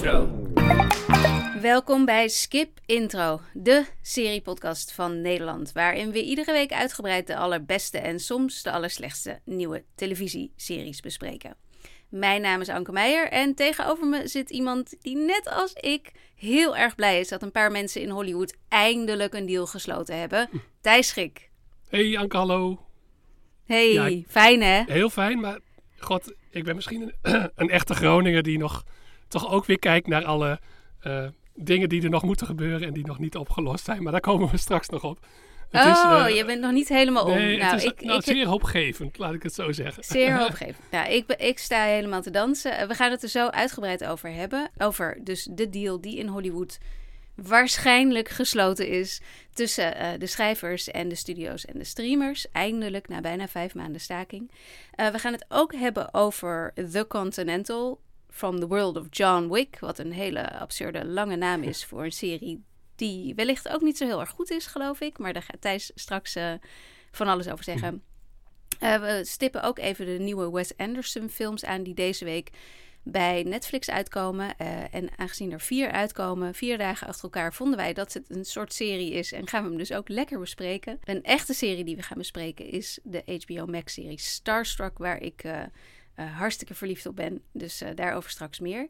Intro. Welkom bij Skip Intro, de seriepodcast van Nederland, waarin we iedere week uitgebreid de allerbeste en soms de allerslechtste nieuwe televisieseries bespreken. Mijn naam is Anke Meijer en tegenover me zit iemand die net als ik heel erg blij is dat een paar mensen in Hollywood eindelijk een deal gesloten hebben. Thijs Schik. Hey Anke, hallo. Hey, Ja, ik- fijn hè? Heel fijn, maar god, ik ben misschien een, een echte Groninger die nog toch ook weer kijkt naar alle eh, dingen die er nog moeten gebeuren en die nog niet opgelost zijn. Maar daar komen we straks nog op. Het oh, eh, je bent nog niet helemaal om. Nee, nou, het is ik, nou, ik, zeer hoopgevend, laat ik het zo zeggen. Zeer hoopgevend. Ja, ik, ik sta helemaal te dansen. Eh, We gaan het er zo uitgebreid over hebben. Over dus de deal die in Hollywood waarschijnlijk gesloten is tussen de schrijvers en de studio's en de streamers. Eindelijk, na bijna vijf maanden staking. We gaan het ook hebben over The Continental from the World of John Wick. Wat een hele absurde lange naam is voor een serie die wellicht ook niet zo heel erg goed is, geloof ik. Maar daar gaat Thijs straks eh, van alles over zeggen. Eh, we stippen ook even de nieuwe Wes Anderson films aan die deze week bij Netflix uitkomen. Eh, en aangezien er vier uitkomen, vier dagen achter elkaar, vonden wij dat het een soort serie is. En gaan we hem dus ook lekker bespreken. Een echte serie die we gaan bespreken is de HBO Max-serie Starstruck, waar ik eh, hartstikke verliefd op ben. Dus eh, daarover straks meer.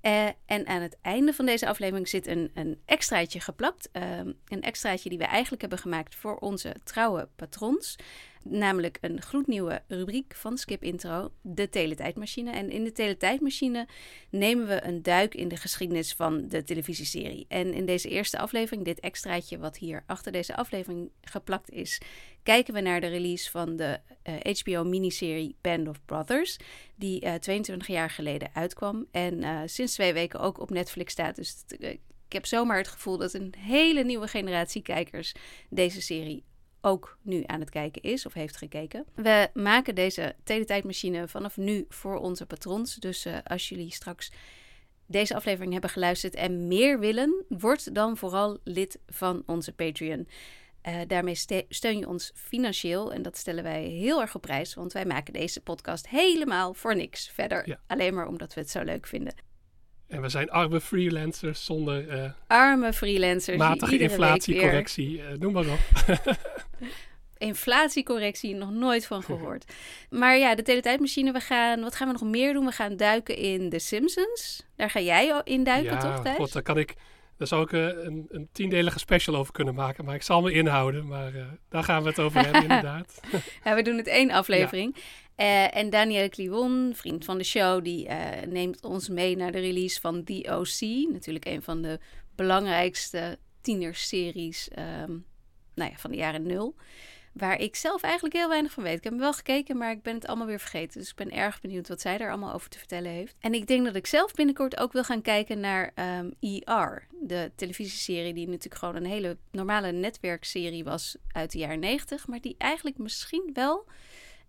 Eh, en aan het einde van deze aflevering zit een, een extraatje geplakt. Ehm, een extraatje die we eigenlijk hebben gemaakt voor onze trouwe patrons. Namelijk een gloednieuwe rubriek van Skip Intro, de Teletijdmachine. En in de Teletijdmachine nemen we een duik in de geschiedenis van de televisieserie. En in deze eerste aflevering, dit extraatje wat hier achter deze aflevering geplakt is, kijken we naar de release van de eh, HBO-miniserie Band of Brothers, die eh, 22 jaar geleden uitkwam en eh, sinds twee weken ook op Netflix staat. Dus eh, ik heb zomaar het gevoel dat een hele nieuwe generatie kijkers deze serie ook nu aan het kijken is of heeft gekeken. We maken deze teletijdmachine vanaf nu voor onze patrons. Dus eh, als jullie straks deze aflevering hebben geluisterd en meer willen, word dan vooral lid van onze Patreon. Eh, daarmee ste- steun je ons financieel en dat stellen wij heel erg op prijs, want wij maken deze podcast helemaal voor niks verder. Ja. Alleen maar omdat we het zo leuk vinden. En we zijn arme freelancers zonder eh, Arme freelancers. matige inflatiecorrectie, noem maar op. Inflatiecorrectie, nog nooit van gehoord. Maar ja, de teletijdmachine, we gaan, wat gaan we nog meer doen? We gaan duiken in The Simpsons. Daar ga jij in duiken, ja, toch Thijs? god, daar kan ik... Daar zou ik eh, een, een tiendelige special over kunnen maken. Maar ik zal me inhouden. Maar eh, daar gaan we het over hebben, inderdaad. Ja, we doen het één aflevering. Eh, en Danielle Kliwon, vriend van de show, die neemt ons mee naar de release van The O.C. Natuurlijk een van de belangrijkste tienerseries ehm, nou ja, van de jaren nul. Waar ik zelf eigenlijk heel weinig van weet. Ik heb hem wel gekeken, maar ik ben het allemaal weer vergeten. Dus ik ben erg benieuwd wat zij daar allemaal over te vertellen heeft. En ik denk dat ik zelf binnenkort ook wil gaan kijken naar ehm, ER. De televisieserie die natuurlijk gewoon een hele normale netwerkserie was uit de jaren 90. Maar die eigenlijk misschien wel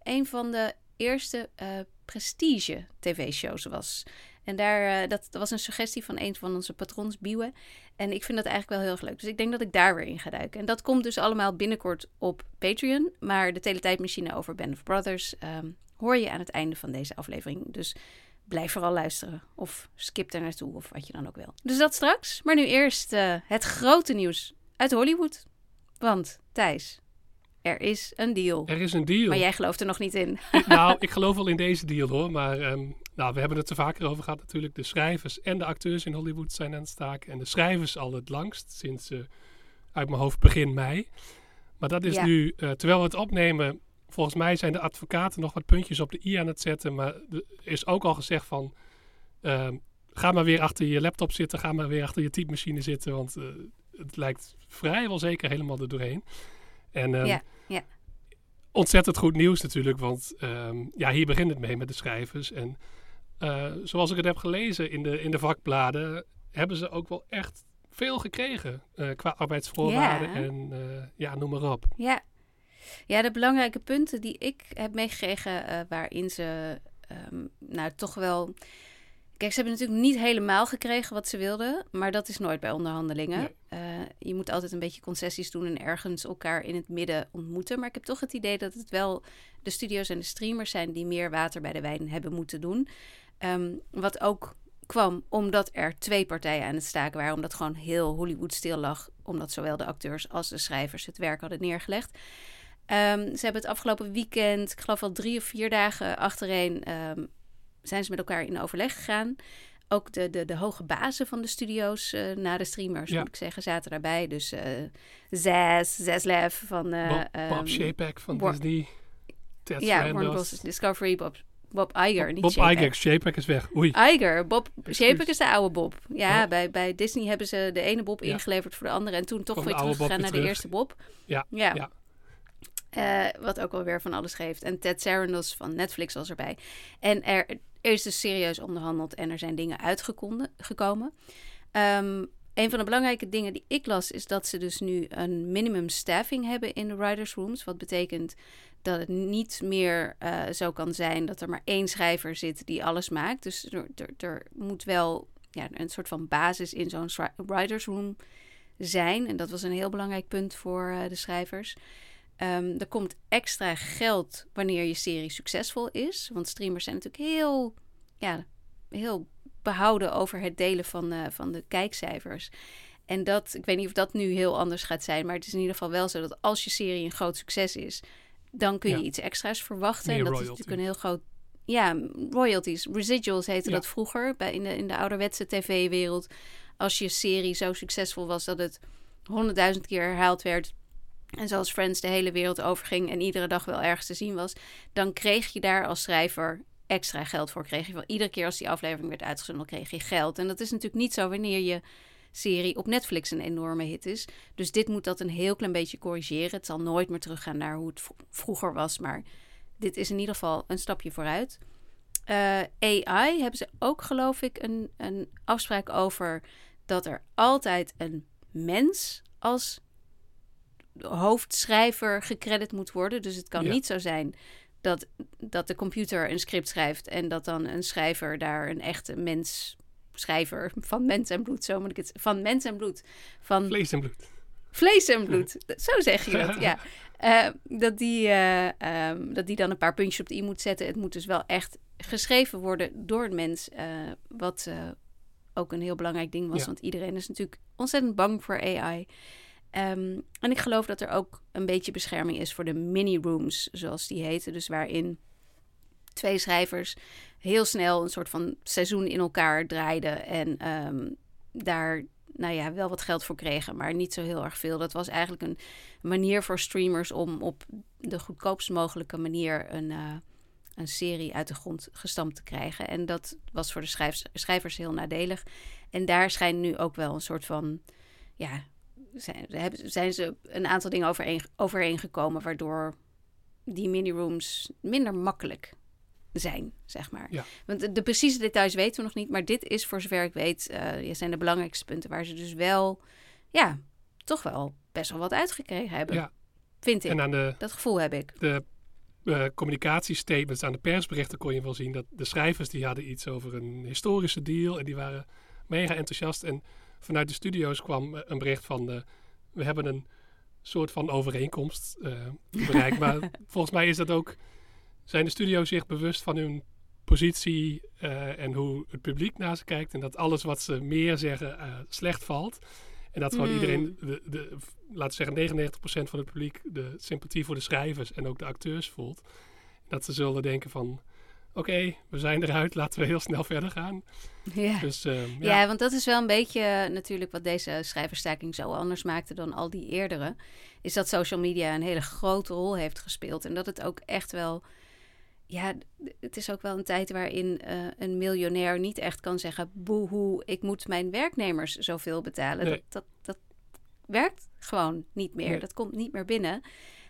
een van de eerste eh, prestige tv-shows was. En daar, eh, dat, dat was een suggestie van een van onze patrons, Bieuwe. En ik vind dat eigenlijk wel heel erg leuk. Dus ik denk dat ik daar weer in ga duiken. En dat komt dus allemaal binnenkort op Patreon. Maar de teletijdmachine over Band of Brothers ehm, hoor je aan het einde van deze aflevering. Dus blijf vooral luisteren. Of skip er naartoe, of wat je dan ook wil. Dus dat straks. Maar nu eerst eh, het grote nieuws uit Hollywood. Want, Thijs, er is een deal. Er is een deal. Maar jij gelooft er nog niet in. Ik- nou, ik geloof wel in deze deal hoor. Maar ehm, nou, we hebben het er vaker over gehad natuurlijk. De schrijvers en de acteurs in Hollywood zijn aan het staken. En de schrijvers al het langst, sinds eh, uit mijn hoofd begin mei. Maar dat is Ja. nu, eh, terwijl we het opnemen, volgens mij zijn de advocaten nog wat puntjes op de i aan het zetten. Maar er is ook al gezegd van, ehm, ga maar weer achter je laptop zitten. Ga maar weer achter je typemachine zitten. Want eh, het lijkt vrijwel zeker helemaal er doorheen. En ehm, Ja, ja. ontzettend goed nieuws natuurlijk. Want ehm, ja, hier begint het mee met de schrijvers. En eh, zoals ik het heb gelezen in de, in de vakbladen, hebben ze ook wel echt veel gekregen eh, qua arbeidsvoorwaarden en eh, ja, noem maar op. Ja. ja, de belangrijke punten die ik heb meegekregen, waarin ze ehm, nou toch wel. Kijk, ze hebben natuurlijk niet helemaal gekregen wat ze wilden, maar dat is nooit bij onderhandelingen. Nee. Je moet altijd een beetje concessies doen en ergens elkaar in het midden ontmoeten. Maar ik heb toch het idee dat het wel de studio's en de streamers zijn die meer water bij de wijn hebben moeten doen. Ehm, wat ook kwam omdat er twee partijen aan het staken waren. Omdat gewoon heel Hollywood stil lag. Omdat zowel de acteurs als de schrijvers het werk hadden neergelegd. Ehm, ze hebben het afgelopen weekend, ik geloof al drie of vier dagen achtereen, ehm, zijn ze met elkaar in overleg gegaan. Ook de, de, de hoge bazen van de studio's uh, na de streamers, Ja. moet ik zeggen, zaten daarbij. Dus eh Zaz, Zaslav van... eh, Bob, van War- Disney. Ted ja, Warner. Discovery, Bob, Bob Iger, niet Bob Chapek. Iger. Chapek is weg. Oei. Iger, Bob Excuus. Chapek is de oude Bob. Ja, Oh. bij, bij Disney hebben ze de ene Bob ingeleverd voor de andere en toen toch Kwam weer Bob teruggegaan naar de eerste Bob. Ja, Ja. ja. Eh, wat ook alweer van alles geeft. En Ted Sarandos van Netflix was erbij. En er, er is dus serieus onderhandeld en er zijn dingen uitgekomen. Ehm een van de belangrijke dingen die ik las is dat ze dus nu een minimum staffing hebben in de writers rooms. Wat betekent dat het niet meer eh, zo kan zijn dat er maar één schrijver zit die alles maakt. Dus er, er, moet wel ja, een soort van basis in zo'n writers room zijn. En dat was een heel belangrijk punt voor eh, de schrijvers. Ehm, er komt extra geld wanneer je serie succesvol is. Want streamers zijn natuurlijk heel, ja, heel behouden over het delen van, eh, van de kijkcijfers. En dat, ik weet niet of dat nu heel anders gaat zijn, maar het is in ieder geval wel zo dat als je serie een groot succes is, dan kun je Ja. iets extra's verwachten. Meer en dat royalty. is natuurlijk een heel groot. Ja, royalties, residuals heette Ja. dat vroeger bij in de, in de ouderwetse tv-wereld. Als je serie zo succesvol was dat het honderdduizend keer herhaald werd. En zoals Friends de hele wereld overging en iedere dag wel ergens te zien was, dan kreeg je daar als schrijver extra geld voor. Kreeg je van iedere keer als die aflevering werd uitgezonden, kreeg je geld. En dat is natuurlijk niet zo wanneer je serie op Netflix een enorme hit is. Dus dit moet dat een heel klein beetje corrigeren. Het zal nooit meer teruggaan naar hoe het vroeger was, maar dit is in ieder geval een stapje vooruit. Eh, AI hebben ze ook, geloof ik, een, een afspraak over dat er altijd een mens als hoofdschrijver gecredit moet worden. Dus het kan Ja. niet zo zijn dat, dat de computer een script schrijft en dat dan een schrijver daar een echte mens schrijver van mens en bloed, zo moet ik het van mens en bloed, van Vlees en bloed. vlees en bloed, zo zeg je dat, ja. Eh, dat, die, eh, ehm, dat die dan een paar puntjes op de i moet zetten. Het moet dus wel echt geschreven worden door een mens, eh, wat ook een heel belangrijk ding was, Ja. want iedereen is natuurlijk ontzettend bang voor AI. Ehm, en ik geloof dat er ook een beetje bescherming is voor de mini-rooms, zoals die heten. Dus waarin twee schrijvers heel snel een soort van seizoen in elkaar draaiden. En ehm, daar nou ja, wel wat geld voor kregen, maar niet zo heel erg veel. Dat was eigenlijk een manier voor streamers om op de goedkoopst mogelijke manier een, eh, een serie uit de grond gestampt te krijgen. En dat was voor de schrijfs- schrijvers heel nadelig. En daar schijnt nu ook wel een soort van, ja, zijn, zijn ze een aantal dingen overeen, overeengekomen, waardoor die mini-rooms minder makkelijk zijn, zeg maar. Ja. Want de, de precieze details weten we nog niet, maar dit is voor zover ik weet, eh, zijn de belangrijkste punten waar ze dus wel, ja, toch wel best wel wat uitgekregen hebben. Ja. Vind ik. En aan de, Dat gevoel heb ik. de eh, communicatiestatements, aan de persberichten kon je wel zien dat de schrijvers die hadden iets over een historische deal en die waren mega enthousiast. En vanuit de studio's kwam eh, een bericht van eh, we hebben een soort van overeenkomst eh, bereikt. maar volgens mij is dat ook, zijn de studio's zich bewust van hun positie en hoe het publiek naar ze kijkt. En dat alles wat ze meer zeggen slecht valt. En dat gewoon Hmm. iedereen, de, de, laten we zeggen 99% van het publiek, de sympathie voor de schrijvers en ook de acteurs voelt. Dat ze zullen denken van, oké, we zijn eruit, laten we heel snel verder gaan. Ja. Dus ehm, Ja. ja, want dat is wel een beetje eh, natuurlijk wat deze schrijverstaking zo anders maakte dan al die eerdere. Is dat social media een hele grote rol heeft gespeeld. En dat het ook echt wel. Ja, het is ook wel een tijd waarin eh, een miljonair niet echt kan zeggen: boehoe, ik moet mijn werknemers zoveel betalen. Nee. Dat, dat, dat werkt gewoon niet meer. Nee. Dat komt niet meer binnen.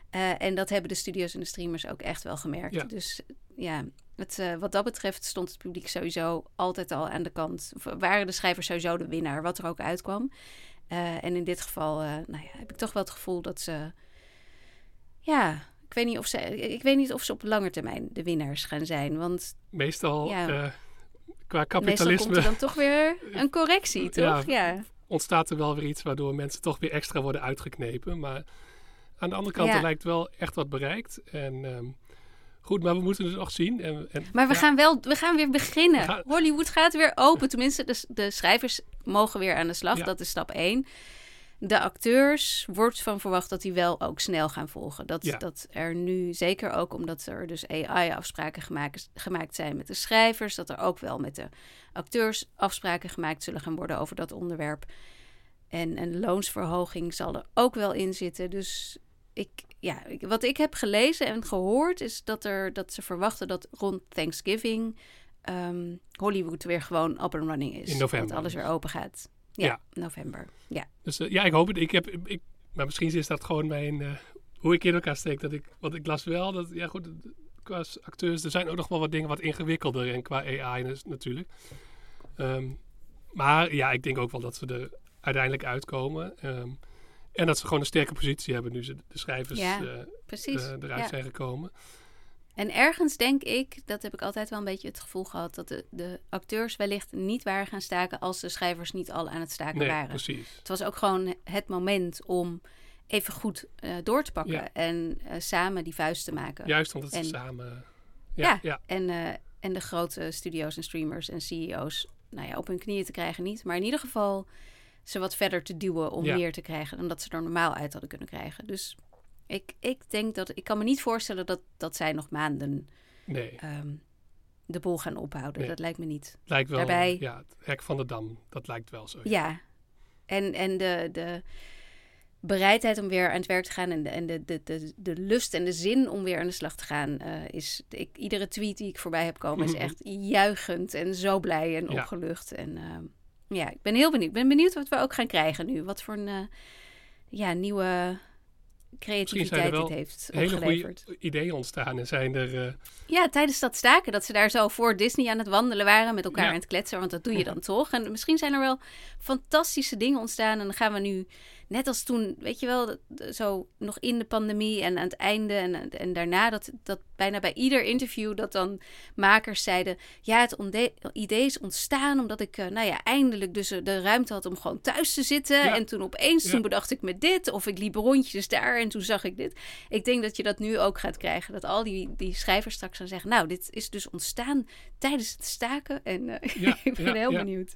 Eh, en dat hebben de studios en de streamers ook echt wel gemerkt. Ja. Dus ja, het, eh, wat dat betreft stond het publiek sowieso altijd al aan de kant. Of waren de schrijvers sowieso de winnaar, wat er ook uitkwam. Eh, en in dit geval eh, nou ja, heb ik toch wel het gevoel dat ze. Ja, ik weet, niet of ze, ik weet niet of ze op lange termijn de winnaars gaan zijn. Want meestal Ja. eh, qua meestal komt kapitalisme er dan toch weer een correctie, toch? Ja. ontstaat er wel weer iets waardoor mensen toch weer extra worden uitgeknepen. Maar aan de andere kant, er lijkt wel echt wat bereikt. En ehm, Goed, maar we moeten het nog zien. En, en, Maar we, ja, gaan wel, we gaan weer beginnen. Gaan- Hollywood gaat weer open. Tenminste, de, de schrijvers mogen weer aan de slag. Ja. Dat is stap 1. De acteurs wordt van verwacht dat die wel ook snel gaan volgen. Dat, Ja. dat er nu, zeker ook omdat er dus AI-afspraken gemaakt, gemaakt zijn met de schrijvers, dat er ook wel met de acteurs afspraken gemaakt zullen gaan worden over dat onderwerp. En een loonsverhoging zal er ook wel in zitten. Dus ik, ja, wat ik heb gelezen en gehoord is dat, er, dat ze verwachten dat rond Thanksgiving ehm, Hollywood weer gewoon up and running is. In november Dat alles weer open gaat. Ja, Ja. november. Ja. Dus eh, ja, ik hoop het. Ik heb, ik, maar misschien is dat gewoon mijn, eh, hoe ik in elkaar steek. Dat ik, want ik las wel dat, ja goed, qua acteurs, er zijn ook nog wel wat dingen wat ingewikkelder en qua AI dus, natuurlijk. Ehm, maar ja, ik denk ook wel dat ze er uiteindelijk uitkomen. Ehm, en dat ze gewoon een sterke positie hebben nu ze de schrijvers Ja, eh, eh, eruit ja. zijn gekomen. En ergens denk ik, dat heb ik altijd wel een beetje het gevoel gehad, dat de, de acteurs wellicht niet waren gaan staken als de schrijvers niet al aan het staken Nee, waren. precies. Het was ook gewoon het moment om even goed eh, door te pakken Ja. en samen die vuist te maken. Juist omdat ze En- samen... Ja. Ja, ja. En, en de grote studio's en streamers en CEO's nou ja, op hun knieën te krijgen niet. Maar in ieder geval ze wat verder te duwen om Ja. meer te krijgen dan dat ze er normaal uit hadden kunnen krijgen. Dus ik, ik denk dat ik kan me niet voorstellen dat, dat zij nog maanden nee. ehm, de boel gaan ophouden. Nee. Dat lijkt me niet. Lijkt wel, daarbij- ja, het hek van de dam, dat lijkt wel zo. Ja. En, en de, de bereidheid om weer aan het werk te gaan en de, en de, de, de, de lust en de zin om weer aan de slag te gaan eh, is... Ik, iedere tweet die ik voorbij heb komen is Mhm. echt juichend en zo blij en Ja. opgelucht. En ehm, ja, ik ben heel benieuwd. Ik ben benieuwd wat we ook gaan krijgen nu. Wat voor een eh, ja, nieuwe creativiteit dit heeft Hele opgeleverd. goede ideeën ontstaan en zijn er... eh, Ja, tijdens dat staken, dat ze daar zo voor Disney aan het wandelen waren, met elkaar Ja. aan het kletsen, want dat doe je dan toch. En misschien zijn er wel fantastische dingen ontstaan en dan gaan we nu, net als toen, weet je wel, zo nog in de pandemie en aan het einde en, en daarna, dat, dat bijna bij ieder interview dat dan makers zeiden, ja, het idee is ontstaan omdat ik, eh, nou ja, eindelijk dus eh, de ruimte had om gewoon thuis te zitten. Ja. En toen opeens, Ja. toen bedacht ik me dit, of ik liep rondjes daar en toen zag ik dit. Ik denk dat je dat nu ook gaat krijgen. Dat al die, die schrijvers straks gaan zeggen: Nou, dit is dus ontstaan tijdens het staken. En eh, Ja, ik ben heel ja. benieuwd.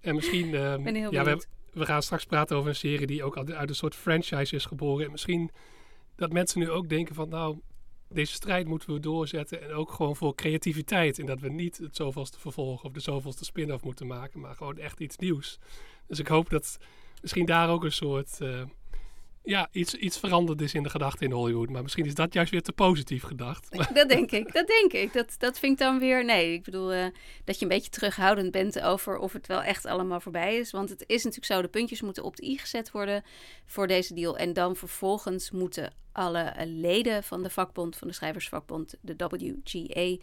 En misschien, ehm, ben heel ja, we, we gaan straks praten over een serie die ook uit een soort franchise is geboren. En misschien dat mensen nu ook denken van, nou, deze strijd moeten we doorzetten. En ook gewoon voor creativiteit. En dat we niet het zoveelste vervolg of de zoveelste spin-off moeten maken, maar gewoon echt iets nieuws. Dus ik hoop dat misschien daar ook een soort, eh, ja, iets, iets veranderd is in de gedachte in Hollywood. Maar misschien is dat juist weer te positief gedacht. Dat denk ik, dat denk ik. Dat, dat vind ik dan weer. Nee, ik bedoel eh, dat je een beetje terughoudend bent over of het wel echt allemaal voorbij is. Want het is natuurlijk zo: de puntjes moeten op de i gezet worden voor deze deal. En dan vervolgens moeten alle eh, leden van de vakbond, van de schrijversvakbond, de WGA,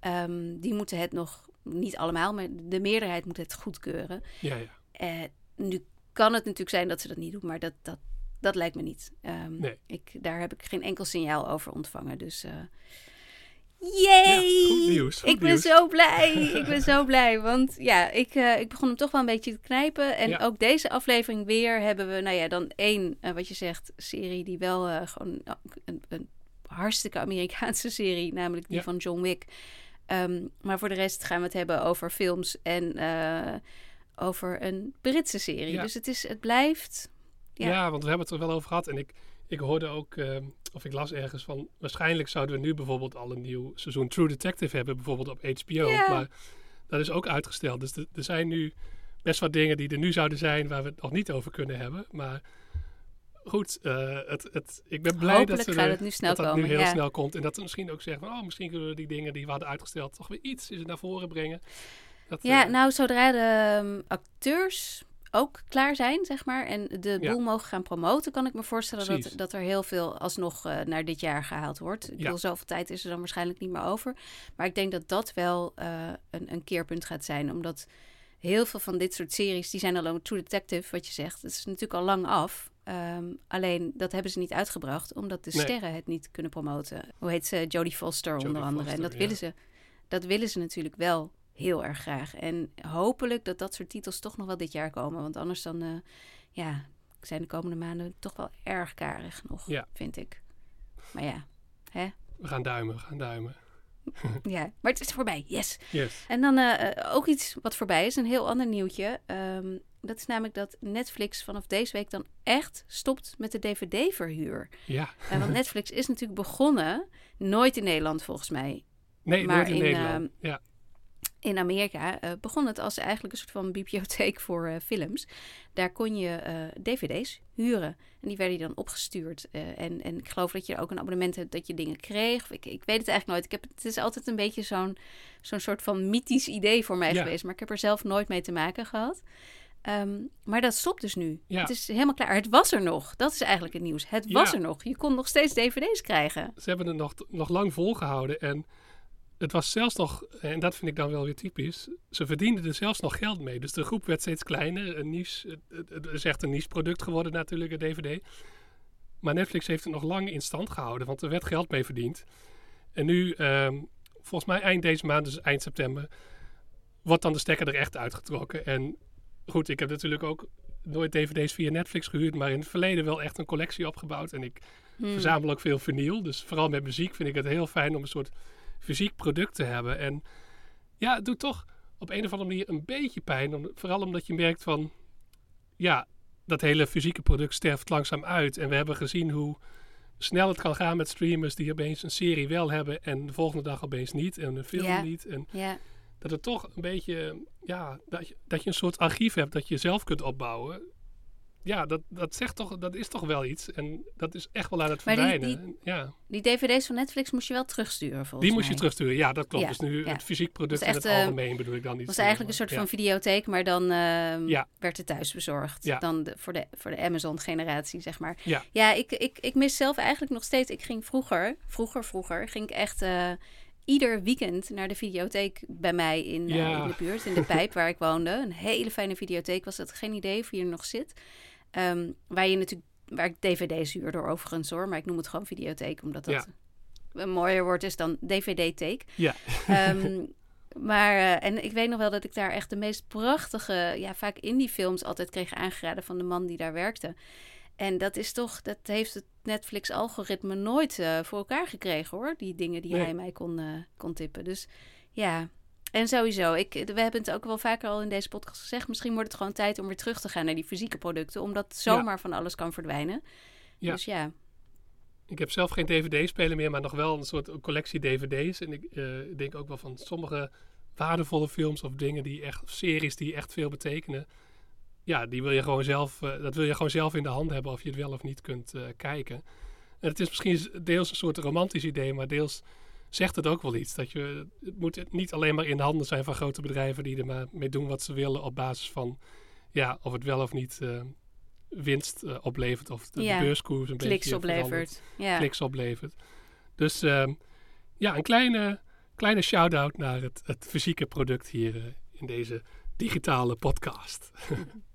ehm, die moeten het nog, niet allemaal, maar de meerderheid moet het goedkeuren. ja, ja. Eh, nu kan het natuurlijk zijn dat ze dat niet doen, maar dat, dat, dat lijkt me niet. Ehm, Nee. ik, daar heb ik geen enkel signaal over ontvangen. Dus. eh Yay! Ja, goed nieuws, goed ik ben nieuws. zo blij. ik ben zo blij. Want ja, ik, eh, ik begon hem toch wel een beetje te knijpen. En Ja. ook deze aflevering weer hebben we, nou ja, dan één, eh, wat je zegt, serie die wel gewoon oh, een, een hartstikke Amerikaanse serie, namelijk die Ja. van John Wick. Ehm, maar voor de rest gaan we het hebben over films en over een Britse serie. Dus het, is, het blijft. Ja. Ja. want we hebben het er wel over gehad. En ik, ik hoorde ook, ehm, of ik las ergens van... waarschijnlijk zouden we nu bijvoorbeeld al een nieuw seizoen True Detective hebben... bijvoorbeeld op HBO. Ja. Maar dat is ook uitgesteld. Dus er- er zijn nu best wat dingen die er nu zouden zijn... waar we het nog niet over kunnen hebben. Maar goed, eh, het, het, ik ben blij Hopelijk dat, er- het nu snel dat dat nu heel ja. snel komt. En dat we misschien ook zeggen van... oh, misschien kunnen we die dingen die we hadden uitgesteld... toch weer iets is het naar voren brengen. Dat, Ja, eh, nou, zodra de ehm, acteurs ook klaar zijn, zeg maar, en de Ja. boel mogen gaan promoten, kan ik me voorstellen dat, Precies. dat er heel veel alsnog eh, naar dit jaar gehaald wordt. Ik Ja. bedoel, zoveel tijd is er dan waarschijnlijk niet meer over. Maar ik denk dat dat wel eh, een, een keerpunt gaat zijn, omdat heel veel van dit soort series, die zijn al een True Detective, wat je zegt, dat is natuurlijk al lang af. Ehm, alleen dat hebben ze niet uitgebracht, omdat de Nee. sterren het niet kunnen promoten. Hoe heet ze? Jodie Foster Jodie onder andere. en dat ja. willen ze. Dat willen ze natuurlijk wel heel erg graag. En hopelijk dat dat soort titels toch nog wel dit jaar komen. Want anders dan, eh, ja, zijn de komende maanden toch wel erg karig nog, Ja. vind ik. Maar ja, hè? We gaan duimen, we gaan duimen. Ja, maar het is voorbij. Yes. Yes. En dan eh, eh, ook iets wat voorbij is, een heel ander nieuwtje. Ehm, dat is namelijk dat Netflix vanaf deze week dan echt stopt met de DVD-verhuur. Ja. En want Netflix is natuurlijk begonnen, nooit in Nederland volgens mij, Nee, Maar nooit in, in, Nederland. ehm, ja. In Amerika eh, begon het als eigenlijk een soort van bibliotheek voor eh, films. Daar kon je eh, dvd's huren. En die werden je dan opgestuurd. En, en ik geloof dat je ook een abonnement hebt dat je dingen kreeg. Ik, ik weet het eigenlijk nooit. Ik heb, het is altijd een beetje zo'n zo'n soort van mythisch idee voor mij Ja. geweest. Maar ik heb er zelf nooit mee te maken gehad. Ehm, maar dat stopt dus nu. Ja. Het is helemaal klaar. Het was er nog. Dat is eigenlijk het nieuws. Het was er nog. Je kon nog steeds dvd's krijgen. Ze hebben het nog, nog lang volgehouden. En het was zelfs nog, en dat vind ik dan wel weer typisch, ze verdienden er zelfs nog geld mee. Dus de groep werd steeds kleiner. Een niche, het, is echt een niche product geworden natuurlijk, een DVD. Maar Netflix heeft het nog lang in stand gehouden, want er werd geld mee verdiend. En nu, ehm, volgens mij eind deze maand, dus eind september, wordt dan de stekker er echt uitgetrokken. En goed, ik heb natuurlijk ook nooit DVD's via Netflix gehuurd, maar in het verleden wel echt een collectie opgebouwd. En ik Hmm. verzamel ook veel vinyl. Dus vooral met muziek vind ik het heel fijn om een soort fysiek product te hebben. En ja, het doet toch op een of andere manier een beetje pijn. Om, vooral omdat je merkt van, ja, dat hele fysieke product sterft langzaam uit. En we hebben gezien hoe snel het kan gaan met streamers die opeens een serie wel hebben en de volgende dag opeens niet. En een film niet. En dat het toch een beetje, ja, dat je, dat je een soort archief hebt dat je zelf kunt opbouwen. Ja, dat, dat zegt toch, dat is toch wel iets. En dat is echt wel aan het Maar die- verdwijnen. ja. Die dvd's van Netflix moest je wel terugsturen volgens Die moest mij. je terugsturen. Ja, dat klopt. Ja, dus nu ja. het fysiek product in het eh, algemeen bedoel ik dan niet. Het was eigenlijk een soort van videotheek, maar dan ehm, werd het thuis bezorgd. Dan de, voor, de, voor de Amazon-generatie, zeg maar. Ja. ja ik, ik, ik mis zelf eigenlijk nog steeds... Ik ging vroeger, vroeger, vroeger... ging ik echt eh, ieder weekend naar de videotheek bij mij in, eh, in de buurt. In de Pijp, waar ik woonde. Een hele fijne videotheek was dat. Geen idee of je er nog zit. Ehm, waar je natuurlijk... Waar ik dvd's huurde overigens hoor. Maar ik noem het gewoon videotheek, omdat dat... Een mooier woord is dan DVD-theek. Ja. Ehm, maar, eh, en ik weet nog wel dat ik daar echt de meest prachtige, ja, vaak indie films altijd kreeg aangeraden van de man die daar werkte. En dat is toch, dat heeft het Netflix-algoritme nooit eh, voor elkaar gekregen hoor. Die dingen die Nee. hij mij kon, eh, kon tippen. Dus ja. En sowieso, ik, we hebben het ook wel vaker al in deze podcast gezegd. Misschien wordt het gewoon tijd om weer terug te gaan naar die fysieke producten. Omdat zomaar van alles kan verdwijnen. Ja. Dus ja. Ik heb zelf geen DVD-speler meer, maar nog wel een soort collectie DVD's. En ik eh, denk ook wel van sommige waardevolle films of dingen die echt, of series die echt veel betekenen. Ja, die wil je gewoon zelf, eh, dat wil je gewoon zelf in de hand hebben of je het wel of niet kunt eh, kijken. En het is misschien deels een soort romantisch idee, maar deels zegt het ook wel iets. Dat je, het moet niet alleen maar in de handen zijn van grote bedrijven die er maar mee doen wat ze willen op basis van ja, of het wel of niet eh, winst eh, oplevert of de, Ja, de beurskoers een Kliks beetje oplevert. Ja. kliks oplevert. Dus ehm, ja, een kleine, kleine shout-out naar het, het fysieke product hier eh, in deze digitale podcast.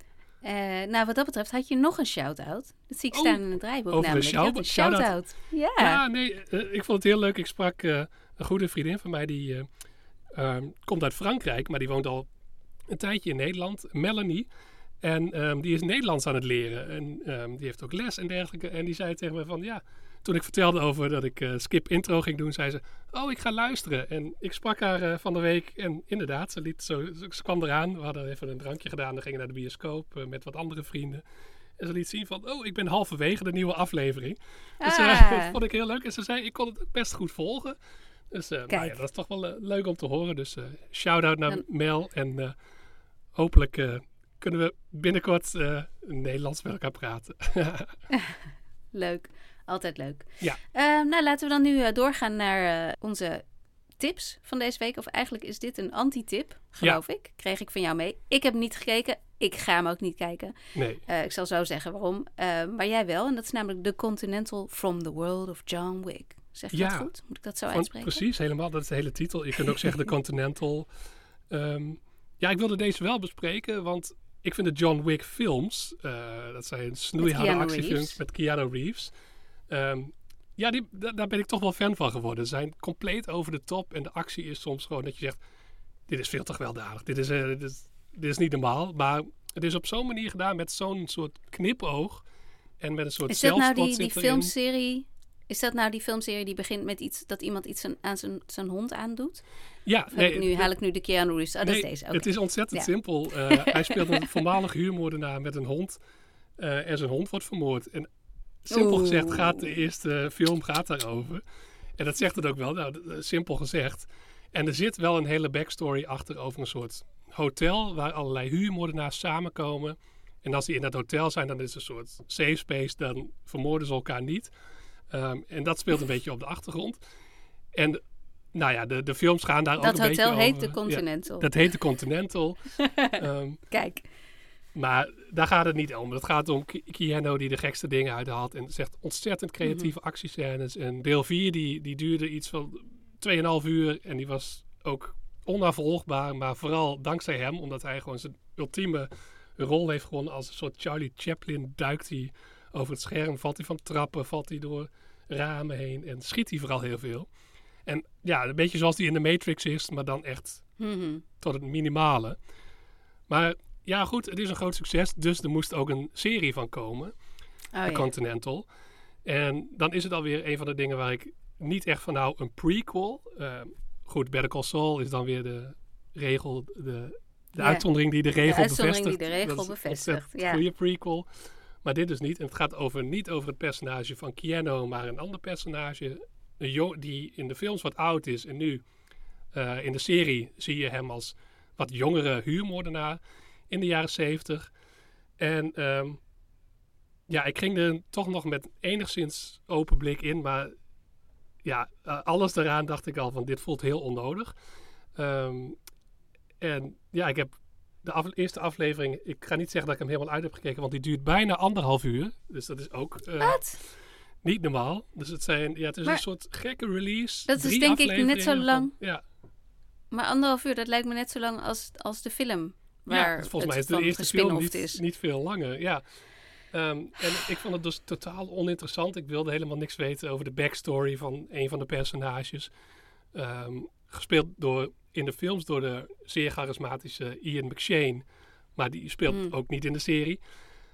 Eh, nou, wat dat betreft had je nog een shout-out. Dat zie ik Oh, staan in het draaiboek over een namelijk. Shout- een shout-out. Ja. Ja, nee, eh, ik vond het heel leuk. Ik sprak eh, een goede vriendin van mij, die eh, ehm, komt uit Frankrijk, maar die woont al een tijdje in Nederland, Melanie. En ehm, die is Nederlands aan het leren. En ehm, die heeft ook les en dergelijke. En die zei tegen me van, ja, toen ik vertelde over dat ik eh, skip intro ging doen, zei ze, oh, ik ga luisteren. En ik sprak haar eh, van de week en inderdaad, ze, liet zo, ze, kwam eraan. We hadden even een drankje gedaan, we gingen naar de bioscoop eh, met wat andere vrienden. En ze liet zien van, oh, ik ben halverwege de nieuwe aflevering. Dus eh, Ah. dat vond ik heel leuk. En ze zei, ik kon het best goed volgen. Dus nou ja, dat is toch wel leuk om te horen. Dus shout-out naar Mel. En hopelijk kunnen we binnenkort Nederlands met elkaar praten. Leuk. Altijd leuk. Ja. Ehm, nou, laten we dan nu eh, doorgaan naar eh, onze tips van deze week. Of eigenlijk is dit een anti-tip, geloof ik. Kreeg ik van jou mee. Ik heb niet gekeken. Ik ga hem ook niet kijken. nee. Eh, ik zal zo zeggen waarom. Eh, maar jij wel. En dat is namelijk The Continental from the World of John Wick. Zeg je Ja. dat goed? Moet ik dat zo Van- uitspreken? precies, helemaal. Dat is de hele titel. Je kunt ook zeggen de Continental. Ehm, ja, ik wilde deze wel bespreken, want ik vind de John Wick films, dat zijn snoeiharde actiefilms met Keanu Reeves. Ehm, ja, die, da- daar ben ik toch wel fan van geworden. Ze zijn compleet over de top en de actie is soms gewoon dat je zegt, dit is veel te gewelddadig. Dit is, eh, dit is, dit is niet normaal, maar het is op zo'n manier gedaan met zo'n soort knipoog en met een soort Is dat nou die, die filmserie Is dat nou die filmserie die begint met iets dat iemand iets aan- zijn, zijn hond aandoet? Ja, ik nu, haal ik nu de Keanu Reeves? Dat is nee, deze. Het is ontzettend Ja. simpel. Eh, hij speelt een voormalig huurmoordenaar met een hond. eh, en zijn hond wordt vermoord. En simpel gezegd gaat de eerste film gaat daarover. En dat zegt het ook wel. Nou, d- simpel gezegd. En er zit wel een hele backstory achter over een soort hotel... waar allerlei huurmoordenaars samenkomen. En als die in dat hotel zijn, dan is het een soort safe space. Dan vermoorden ze elkaar niet. Ehm, en dat speelt een beetje op de achtergrond. En nou ja, de, de films gaan daar ook dat een beetje hotel heet over. de Ja. Continental. Dat heet de Continental. Ehm, Kijk. Maar daar gaat het niet om. Het gaat om Ki- Keanu die de gekste dingen uithaalt. En zegt ontzettend creatieve Mhm. actiescènes. En deel 4 die, die duurde iets van 2,5 uur. En die was ook onafvolgbaar. Maar vooral dankzij hem. Omdat hij gewoon zijn ultieme rol heeft gewonnen. Als een soort Charlie Chaplin duikt hij over het scherm. Valt hij van trappen. Valt hij door ramen heen. En schiet hij vooral heel veel. En ja, een beetje zoals die in de Matrix is. Maar dan echt Mhm. tot het minimale. Maar ja, goed, het is een groot succes. Dus er moest ook een serie van komen, Oh, de. Continental. En dan is het alweer een van de dingen waar ik niet echt van hou, een prequel. Eh, goed, Better Call Saul is dan weer de regel, de, de Ja. uitzondering die de regel uitzondering die bevestigt. de regel bevestigt, ja. goede prequel. Maar dit dus niet. En het gaat over, niet over het personage van Keanu, maar een ander personage. Een die in de films wat oud is. En nu eh, in de serie zie je hem als wat jongere huurmoordenaar in de jaren zeventig. En ehm, ja, ik ging er toch nog met enigszins open blik in. Maar ja, eh, alles daaraan dacht ik al van dit voelt heel onnodig. Ehm, en ja, ik heb de af- eerste aflevering, ik ga niet zeggen dat ik hem helemaal uit heb gekeken, want die duurt bijna anderhalf uur. Dus dat is ook eh, niet normaal. Dus het, zijn, ja, het is Maar een soort gekke release. dat is denk ik net zo lang. Van, ja, Maar anderhalf uur, dat lijkt me net zo lang als, als de film. Waar ja, volgens mij het is de eerste film niet, is. niet veel langer. Ja. Ehm, en ik vond het dus totaal oninteressant. Ik wilde helemaal niks weten over de backstory van een van de personages. Ehm, gespeeld door, in de films door de zeer charismatische Ian McShane. Maar die speelt Hmm. ook niet in de serie.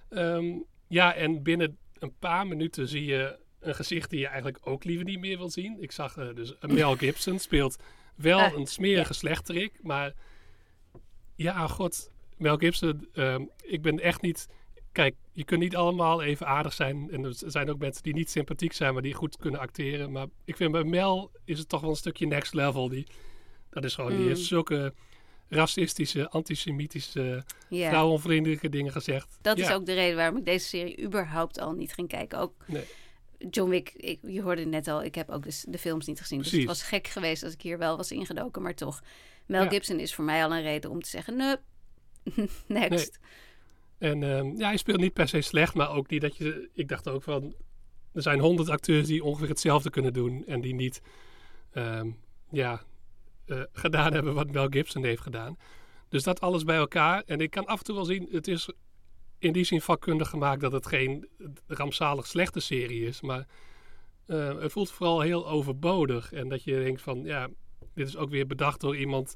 Ehm, ja, en binnen een paar minuten zie je een gezicht die je eigenlijk ook liever niet meer wil zien. Ik zag eh, dus Mel Gibson speelt wel Ah, een smerige slechterik, maar ja, god, Mel Gibson, ehm, ik ben echt niet... Kijk, je kunt niet allemaal even aardig zijn. En er zijn ook mensen die niet sympathiek zijn, maar die goed kunnen acteren. Maar ik vind bij Mel is het toch wel een stukje next level. Die, dat is gewoon, die Mm. heeft zulke racistische, antisemitische, Ja, vrouwenvriendelijke dingen gezegd. dat ja, is ook de reden waarom ik deze serie überhaupt al niet ging kijken. Ook Nee. John Wick, ik, je hoorde het net al, ik heb ook dus de films niet gezien. Dus het was gek geweest als ik hier wel was ingedoken, maar toch. Mel Ja. Gibson is voor mij al een reden om te zeggen, nee, next. En ehm, ja, hij speelt niet per se slecht, maar ook niet dat je... Ik dacht ook van, er zijn honderd acteurs die ongeveer hetzelfde kunnen doen. En die niet, ehm, ja, eh, gedaan hebben wat Mel Gibson heeft gedaan. Dus dat alles bij elkaar. En ik kan af en toe wel zien, het is in die zin vakkundig gemaakt dat het geen rampzalig slechte serie is. Maar eh, het voelt vooral heel overbodig. En dat je denkt van, ja, dit is ook weer bedacht door iemand...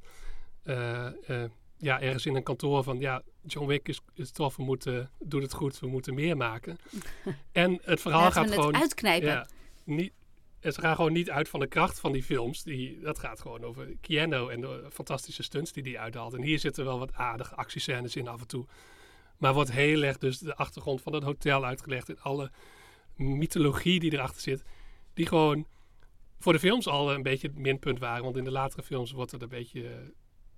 eh, eh, ja, ergens in een kantoor van ja, John Wick is, is tof, we moeten, doet het goed, we moeten meer maken. en het verhaal gaat gewoon. uitknijpen. Ja, niet, ze gaan gewoon niet uit van de kracht van die films. Die, dat gaat gewoon over Keanu en de fantastische stunts die hij uithaalt. En hier zitten wel wat aardige actiescènes in af en toe. Maar wordt heel erg dus de achtergrond van het hotel uitgelegd. En alle mythologie die erachter zit. Die gewoon voor de films al een beetje het minpunt waren. Want in de latere films wordt het een beetje eh,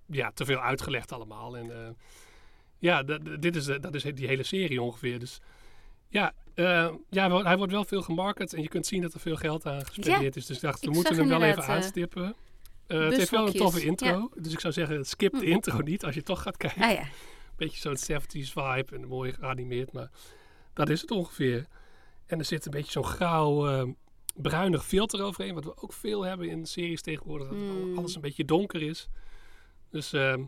ja, te veel uitgelegd allemaal. En eh, ja, dit is, de- dat is die hele serie ongeveer. Dus ja, eh, ja, hij wordt wel veel gemarket. En je kunt zien dat er veel geld aan gespendeerd is. Dus ik dacht, we Ik moeten hem wel even eh, aanstippen. Eh, het heeft wel een toffe intro. Dus ik zou zeggen, skip de Hm. intro niet als je toch gaat kijken. Ah ja, Beetje zo'n 70s vibe en mooi geanimeerd. Maar dat is het ongeveer. En er zit een beetje zo'n grauw, eh, bruinig filter overheen. Wat we ook veel hebben in series tegenwoordig. Dat Hmm. alles een beetje donker is. Dus ehm,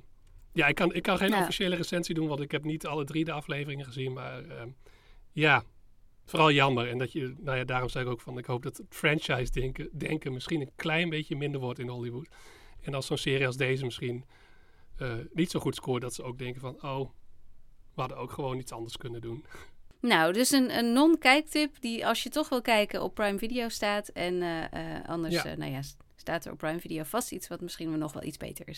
ja, ik kan, ik kan geen Ja. officiële recensie doen. Want ik heb niet alle drie de afleveringen gezien. Maar ehm, ja, vooral jammer. En dat je, nou ja, daarom zei ik ook van... Ik hoop dat het franchise denken, denken misschien een klein beetje minder wordt in Hollywood. En als zo'n serie als deze misschien eh, niet zo goed scoort... dat ze ook denken van... Oh, we hadden ook gewoon iets anders kunnen doen. Nou, dus een, een non-kijktip die als je toch wil kijken op Prime Video staat. En eh, eh, anders, Ja. eh, nou ja, staat er op Prime Video vast iets wat misschien nog wel iets beter is.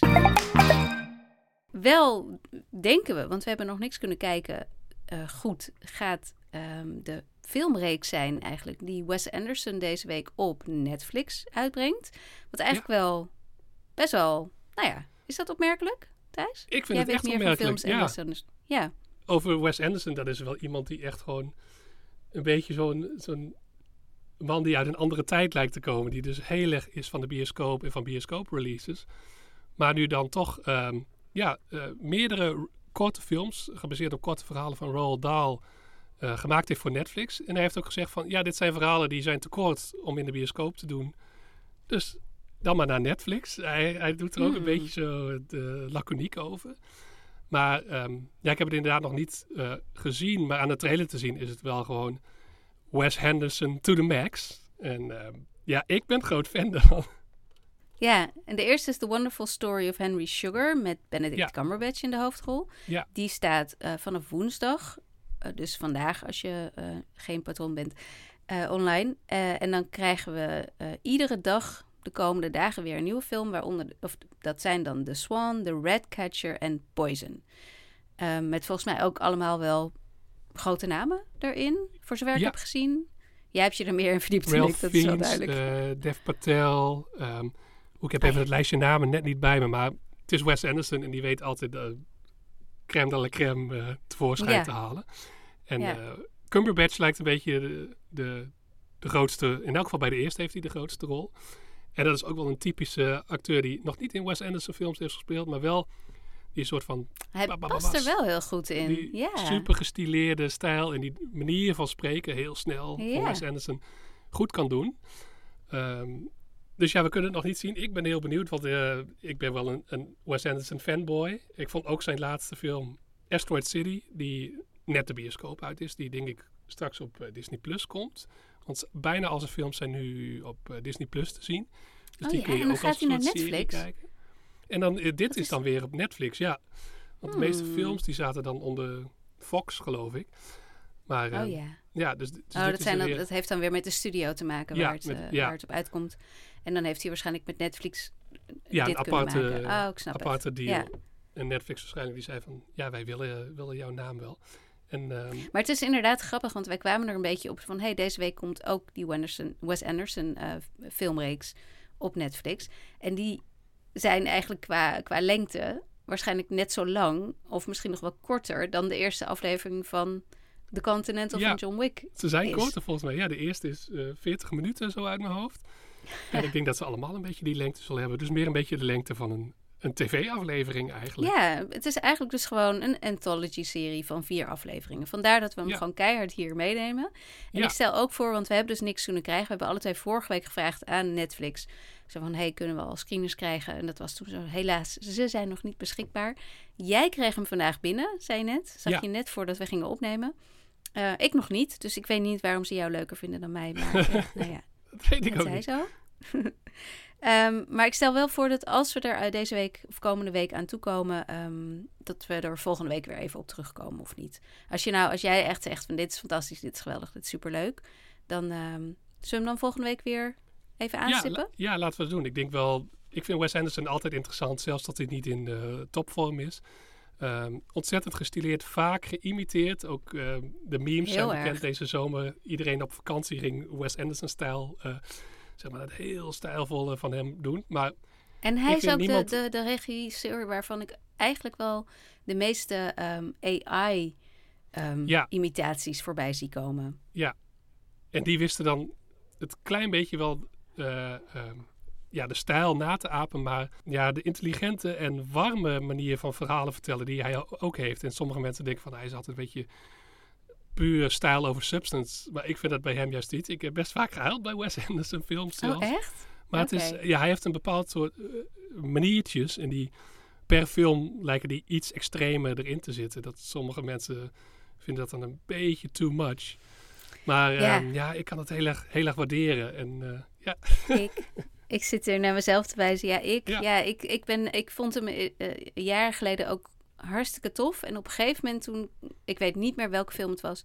Wel denken we, want we hebben nog niks kunnen kijken. goed, gaat ehm, de filmreeks zijn eigenlijk die Wes Anderson deze week op Netflix uitbrengt. Wat eigenlijk wel best wel, nou ja, is dat opmerkelijk, Thijs? Ik vind Jij het echt meer van opmerkelijk. films en Ja. Ja, over Wes Anderson, dat is wel iemand die echt gewoon een beetje zo'n zo'n man die uit een andere tijd lijkt te komen. Die dus heel erg is van de bioscoop en van bioscoop-releases. Maar nu dan toch ehm, ja, eh, meerdere korte films, gebaseerd op korte verhalen van Roald Dahl, eh, gemaakt heeft voor Netflix. En hij heeft ook gezegd van, ja, dit zijn verhalen die zijn te kort om in de bioscoop te doen. Dus dan maar naar Netflix. Hij, hij doet er ook een Hmm. beetje zo uh, laconiek over. Maar ehm, ja, ik heb het inderdaad nog niet eh, gezien. Maar aan de trailer te zien is het wel gewoon Wes Henderson to the max. En ehm, ja, ik ben groot fan daarvan. Ja, en de eerste is The Wonderful Story of Henry Sugar met Benedict Ja. Cumberbatch in de hoofdrol. Ja. Die staat eh, vanaf woensdag, eh, dus vandaag als je geen patron bent, online. En dan krijgen we iedere dag de komende dagen weer een nieuwe film, waaronder, de- of dat zijn dan The Swan, The Ratcatcher en Poison. Eh, met volgens mij ook allemaal wel grote namen erin, voor zover ik Ja. heb gezien. Jij hebt je er meer in verdiept Ralph ik, dat is wel Fiennes, duidelijk. eh, Dev Patel. ehm, ik heb Ah, even ja. het lijstje namen net niet bij me. Maar het is Wes Anderson en die weet altijd de crème de la crème eh, tevoorschijn Ja. te halen. En eh, Cumberbatch lijkt een beetje de, de, de grootste... In elk geval bij de eerste heeft hij de grootste rol. En dat is ook wel een typische acteur die nog niet in Wes Anderson films heeft gespeeld, maar wel die soort van Hij past er wel heel goed in. die super gestileerde stijl en die manier van spreken heel snel Ja. Wes Anderson goed kan doen. Ehm, dus ja, we kunnen het nog niet zien. Ik ben heel benieuwd, want eh, ik ben wel een, een Wes Anderson fanboy. Ik vond ook zijn laatste film Asteroid City, die net de bioscoop uit is, die denk ik straks op eh, Disney Plus komt. Want bijna al zijn films zijn nu op eh, Disney Plus te zien. Dus Oh die ja, kun je en dan ook gaat als hij naar Netflix? kijken. En dan, eh, dit is, is- dan weer op Netflix, ja. Want de meeste Hmm. films die zaten dan onder Fox, geloof ik. Maar Oh eh, ja. ja, dus, dus Oh, dat, is zijn dan, weer- dat heeft dan weer met de studio te maken Ja, waar, het, met- eh, ja. waar het op uitkomt. En dan heeft hij waarschijnlijk met Netflix ja, dit een kunnen aparte, maken. Oh, aparte het. deal. En Netflix waarschijnlijk die zei van, ja, wij willen, willen jouw naam wel. En ehm, Maar het is inderdaad grappig, want wij kwamen er een beetje op van... hey, deze week komt ook die Wenderson, Wes Anderson eh, filmreeks op Netflix. En die zijn eigenlijk qua, qua lengte waarschijnlijk net zo lang... of misschien nog wel korter dan de eerste aflevering van The Continental Ja. van John Wick. ze zijn is. korter volgens mij. Ja, de eerste is eh 40 minuten zo uit mijn hoofd. En ik denk dat ze allemaal een beetje die lengte zullen hebben. Dus meer een beetje de lengte van een, een tv-aflevering eigenlijk. Ja, het is eigenlijk dus gewoon een anthology-serie van vier afleveringen. Vandaar dat we hem Ja. gewoon keihard hier meenemen. En Ja. ik stel ook voor, want we hebben dus niks kunnen krijgen. We hebben alle twee vorige week gevraagd aan Netflix. Zo van, hey, kunnen we al screeners krijgen? En dat was toen zo, helaas, ze zijn nog niet beschikbaar. Jij kreeg hem vandaag binnen, zei je net. Zag Ja. je net voordat we gingen opnemen. Eh, ik nog niet, dus ik weet niet waarom ze jou leuker vinden dan mij. Maar eh, nou ja, Dat weet ik het ook zij niet. zo. Ehm, maar ik stel wel voor dat als we er deze week of komende week aan toekomen, ehm, dat we er volgende week weer even op terugkomen of niet. Als, je nou, als jij echt zegt van dit is fantastisch, dit is geweldig, dit is superleuk, dan ehm, zullen we hem dan volgende week weer even Ja, aanstippen? la- ja, laten we het doen. Ik denk wel, ik vind Wes Anderson altijd interessant, zelfs dat hij niet in de topvorm is. Ontzettend gestileerd, vaak geïmiteerd. Ook de memes Heel zijn bekend erg. deze zomer. Iedereen op vakantie ging Wes Anderson-stijl, eh, zeg maar, dat heel stijlvolle van hem doen. Maar En hij is ook niemand- de, de, de regisseur waarvan ik eigenlijk wel de meeste ehm, Ja. AI-imitaties voorbij zie komen. En die wisten dan het klein beetje wel eh, ehm, ja, de stijl na te apen, maar ja, de intelligente en warme manier van verhalen vertellen die hij ook heeft. En sommige mensen denken van hij is altijd een beetje puur stijl over substance. Maar ik vind dat bij hem juist niet. Ik heb best vaak gehuild bij Wes Anderson films zelfs. Oh, echt? Maar het is, ja, hij heeft een bepaald soort eh, maniertjes en die per film lijken die iets extremer erin te zitten. Dat sommige mensen vinden dat dan een beetje too much. Maar Ja. ja, ja ik kan het heel erg, heel erg waarderen. En eh, ja, ik, ik zit er naar mezelf te wijzen. Ja, ik, ja. Ja. ik, ik, ben, ik vond hem eh, jaren geleden ook hartstikke tof. En op een gegeven moment toen, ik weet niet meer welke film het was,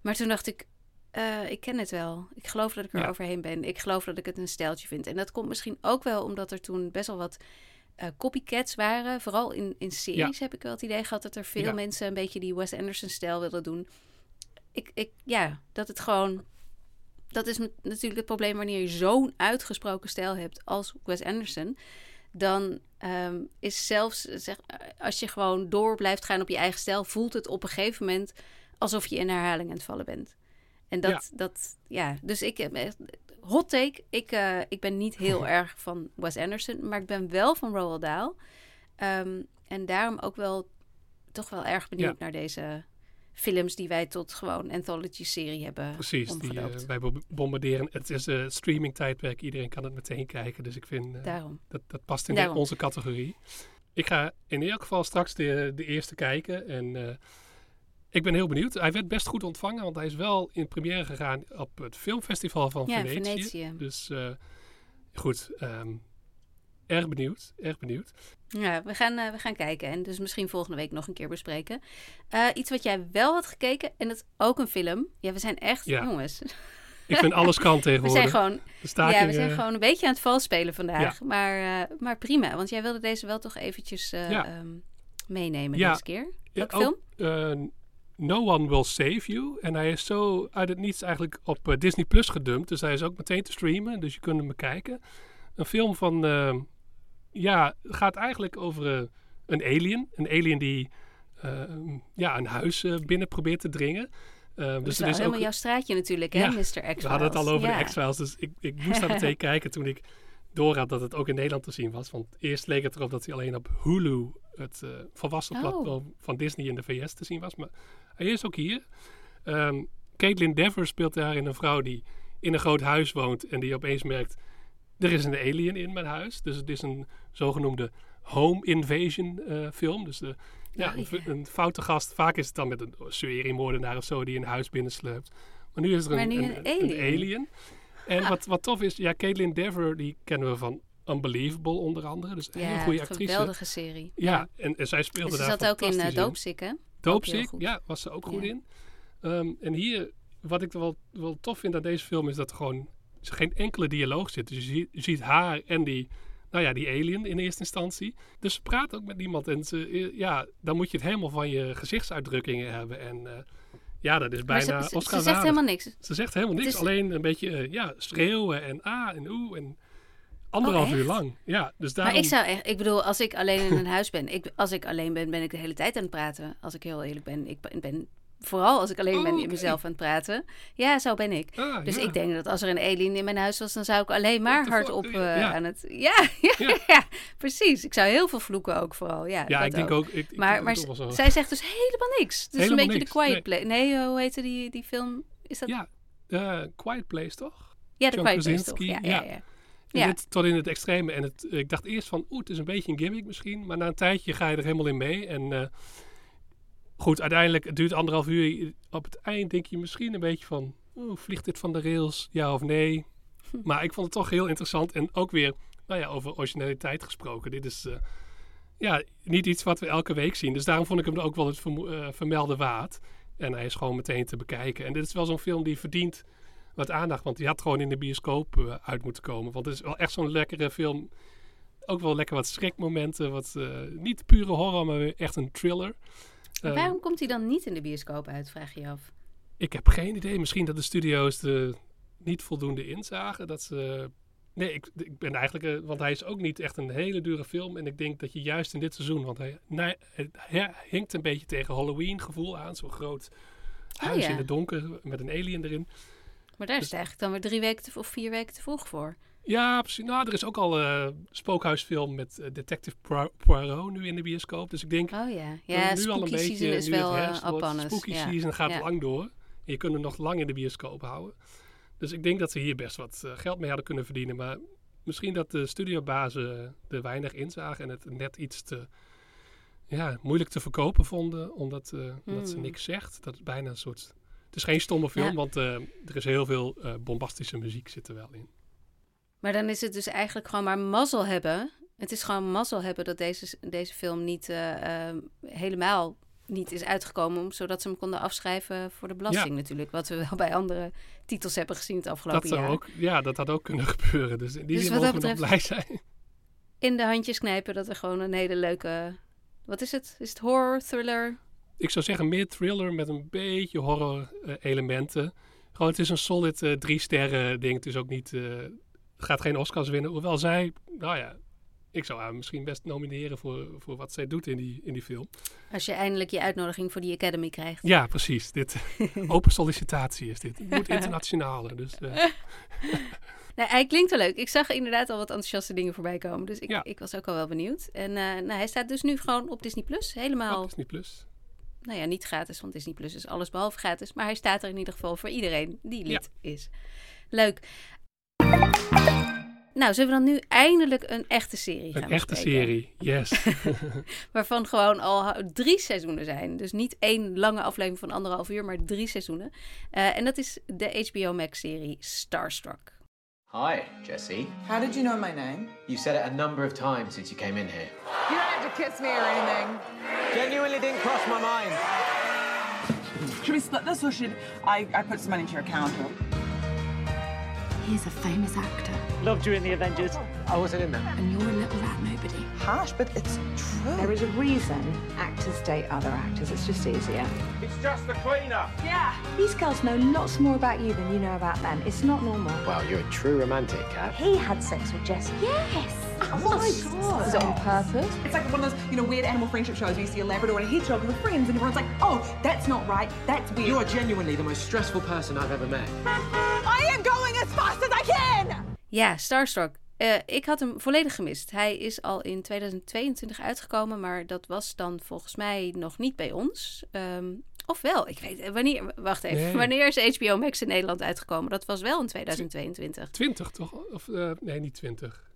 Maar toen dacht ik, eh, ik ken het wel. Ik geloof dat ik er Ja. overheen ben. Ik geloof dat ik het een stijltje vind. En dat komt misschien ook wel omdat er toen best wel wat eh, copycats waren. Vooral in, in series heb ik wel het idee gehad dat er veel Ja. mensen een beetje die Wes Anderson-stijl willen doen. Ik, ik, ja, dat het gewoon... Dat is natuurlijk het probleem wanneer je zo'n uitgesproken stijl hebt als Wes Anderson. Dan ehm, is zelfs, zeg, als je gewoon door blijft gaan op je eigen stijl, voelt het op een gegeven moment alsof je in herhaling aan het vallen bent. En dat, Ja. dat ja, dus ik heb echt, hot take, ik, eh, ik ben niet heel erg van Wes Anderson, maar ik ben wel van Roald Dahl. Ehm, en daarom ook wel, toch wel erg benieuwd Ja. naar deze films die wij tot gewoon anthology-serie hebben Precies, omgedoopt. eh, wij bo- bombarderen. Het is een streaming tijdperk, iedereen kan het meteen kijken. Dus ik vind eh, daarom. dat, dat past in Daarom. onze categorie. Ik ga in ieder geval straks de, de eerste kijken. En eh, ik ben heel benieuwd. Hij werd best goed ontvangen, want hij is wel in première gegaan op het filmfestival van Ja, Venetië. Venetië. Dus eh, goed, ehm, erg benieuwd, erg benieuwd. Ja, we gaan, eh, we gaan kijken en dus misschien volgende week nog een keer bespreken. Eh, iets wat jij wel had gekeken en dat is ook een film. Ja, we zijn echt, Ja. jongens, Ik vind alles kan we tegenwoordig. zijn gewoon staking, ja, we zijn eh, gewoon een beetje aan het vals spelen vandaag. Maar, maar prima, want jij wilde deze wel toch eventjes Ja. ehm, meenemen Ja. deze keer. Ja, Welke film? ook, no One Will Save You. En hij is zo uit het niets eigenlijk op Disney Plus gedumpt. Dus hij is ook meteen te streamen. Dus je kunt hem bekijken. Een film van... ja, het gaat eigenlijk over eh, een alien. Een alien die eh, ja, een huis eh, binnen probeert te dringen. Eh, dat dus is er wel is helemaal ook... jouw straatje natuurlijk, hè, Ja, Mr. X-Files. We hadden het al over ja. de X-Files, dus ik, ik moest daar meteen kijken toen ik door had dat het ook in Nederland te zien was. Want eerst leek het erop dat hij alleen op Hulu, het eh, volwassen Oh. platform van Disney in de VS, te zien was. Maar hij is ook hier. Ehm Caitlin Dever speelt daarin een vrouw die in een groot huis woont en die opeens merkt, er is een alien in mijn huis. Dus het is een zogenoemde home invasion eh, film. Dus de, ja, Oh, een, ja. een foute gast. Vaak is het dan met een seriemoordenaar of zo die een huis binnensleept. Maar nu is er een, een, alien. alien. En wat, wat tof is, ja, Caitlin Dever, die kennen we van Unbelievable onder andere. Dus een Ja, hele goede actrice. geweldige serie. Ja, en, en zij speelde ze daar zat ook in uh, Doopsick, hè? Ook Doopsick, ja, was ze ook goed Ja. in. Ehm, en hier, wat ik wel, wel tof vind aan deze film, is dat er geen enkele dialoog zit. Dus je ziet, je ziet haar en die, nou ja, die alien in eerste instantie. Dus ze praat ook met niemand. En ze, eh, ja, dan moet je het helemaal van je gezichtsuitdrukkingen hebben. En eh, ja, dat is Maar bijna ze, ze, ze zegt helemaal niks. Ze zegt helemaal niks, is- alleen een beetje eh, ja, schreeuwen en ah en oeh en anderhalf Oh, uur lang. Ja, dus daarom... Maar ik zou echt, ik bedoel, als ik alleen in een huis ben, ik, als ik alleen ben, ben ik de hele tijd aan het praten. Als ik heel eerlijk ben, ik ben vooral als ik alleen Oh, ben in oké. mezelf aan het praten. Ja, zo ben ik. Ah, Dus ja. ik denk dat als er een alien in mijn huis was, dan zou ik alleen maar hardop Ja. aan het. Ja, ja, precies. Ik zou heel veel vloeken ook vooral. Ja, Ja, ik denk ook... ik Maar, maar ook wel zij zegt dus helemaal niks. Het is Helemaal een beetje niks, de Quiet nee. Place. Nee, hoe heette die, die film? Is dat? Ja, eh, Quiet Place toch? Ja, de Quiet Place toch? Ja, ja, ja. ja. En Ja. dit tot in het extreme. En het, ik dacht eerst van, oeh, het is een beetje een gimmick misschien. Maar na een tijdje ga je er helemaal in mee. En eh, goed, uiteindelijk, het duurt anderhalf uur. Op het eind denk je misschien een beetje van, oeh, vliegt dit van de rails? Ja of nee? Maar ik vond het toch heel interessant. En ook weer, nou ja, over originaliteit gesproken. Dit is, eh, ja, niet iets wat we elke week zien. Dus daarom vond ik hem ook wel het vermo- eh, vermelden waard. En hij is gewoon meteen te bekijken. En dit is wel zo'n film die verdient wat aandacht. Want die had gewoon in de bioscoop eh, uit moeten komen. Want het is wel echt zo'n lekkere film. Ook wel lekker wat schrikmomenten. Wat, niet pure horror, maar echt een thriller. Maar Ehm, waarom komt hij dan niet in de bioscoop uit, vraag je je af? ik heb geen idee. Misschien dat de studio's er niet voldoende inzagen. Dat ze... Nee, ik, ik ben eigenlijk... eh, want hij is ook niet echt een hele dure film. En ik denk dat je juist in dit seizoen... Want hij, hinkt een beetje tegen Halloween gevoel aan. Zo'n groot huis Oh ja. in het donker met een alien erin. Maar daar is Dus- het eigenlijk dan weer drie weken te, of vier weken te vroeg voor. Ja, precies. Nou, er is ook al een spookhuisfilm met eh, Detective Poir- Poirot nu in de bioscoop. Dus ik denk Oh ja, ja, nu al een beetje... season is nu het wel eh herfst wordt, up on us. Spooky ja. season gaat Ja. lang door. En je kunt hem nog lang in de bioscoop houden. Dus ik denk dat ze hier best wat eh, geld mee hadden kunnen verdienen. Maar misschien dat de studiobazen er weinig inzagen en het net iets te... Ja, moeilijk te verkopen vonden, omdat, eh, omdat ze Hmm. niks zegt. Dat is bijna een soort... Het is geen stomme film, Ja. want eh, er is heel veel eh, bombastische muziek zit er wel in. Maar dan is het dus eigenlijk gewoon maar mazzel hebben. Het is gewoon mazzel hebben dat deze, deze film niet eh, eh, helemaal niet is uitgekomen, zodat ze hem konden afschrijven voor de belasting natuurlijk. Wat we wel bij andere titels hebben gezien het afgelopen dat jaar. Ook, ja, dat had ook kunnen gebeuren. Dus in die Dus zin mogen we nog blij zijn. In de handjes knijpen dat er gewoon een hele leuke... Wat is het? Is het horror, thriller? Ik zou zeggen meer thriller met een beetje horror eh, elementen. Gewoon, het is een solid drie sterren ding. Het is ook niet... gaat geen Oscars winnen. Hoewel zij, nou ja, ik zou haar misschien best nomineren voor, voor wat zij doet in die, in die film. Als je eindelijk je uitnodiging voor die Academy krijgt. Ja, precies. Dit, open sollicitatie is dit. Het moet internationaler. Dus, eh, Nou, hij klinkt wel leuk. Ik zag inderdaad al wat enthousiaste dingen voorbij komen. Dus ik, Ja. ik was ook al wel benieuwd. En eh, nou, hij staat dus nu gewoon op Disney Plus. Helemaal, Disney Plus. nou ja, niet gratis, want Disney Plus is alles behalve gratis. Maar hij staat er in ieder geval voor iedereen die lid is. Leuk. Nou, zullen we dan nu eindelijk een echte serie gaan Een echte bespreken? serie, yes. Waarvan gewoon al drie seizoenen zijn. Dus niet één lange aflevering van anderhalf uur, maar drie seizoenen. Eh, en dat is de HBO Max-serie Starstruck. Hi, Jesse. How did you know my name? You've said it a number of times since you came in here. You don't have to kiss me or anything. Genuinely didn't cross my mind. Should we split this or should I, I put some money into your account? Or... He's a famous actor, Loved you in the Avengers. I wasn't in there. and you're a little rat nobody. Harsh, but it's true. There is a reason actors date other actors. It's just easier. It's just the cleaner. Yeah. These girls know lots more about you than you know about them. It's not normal. Well, you're a true romantic, Kat. He had sex with Jess. Yes. Oh my god. Was it on purpose? It's like one of those, you know, weird animal friendship shows where you see a Labrador and a hedgehog with friends, and everyone's like, "Oh, that's not right. That's weird." You are genuinely the most stressful person I've ever met. I am going as fast as I can. Ja, Starstruck. Eh, ik had hem volledig gemist. Hij is al in 2022 uitgekomen, maar dat was dan volgens mij nog niet bij ons. Ehm, of wel, ik weet wanneer. Wacht even. Nee. Wanneer is HBO Max in Nederland uitgekomen? Dat was wel in 2022. 20 toch? Of, eh, nee, niet 20.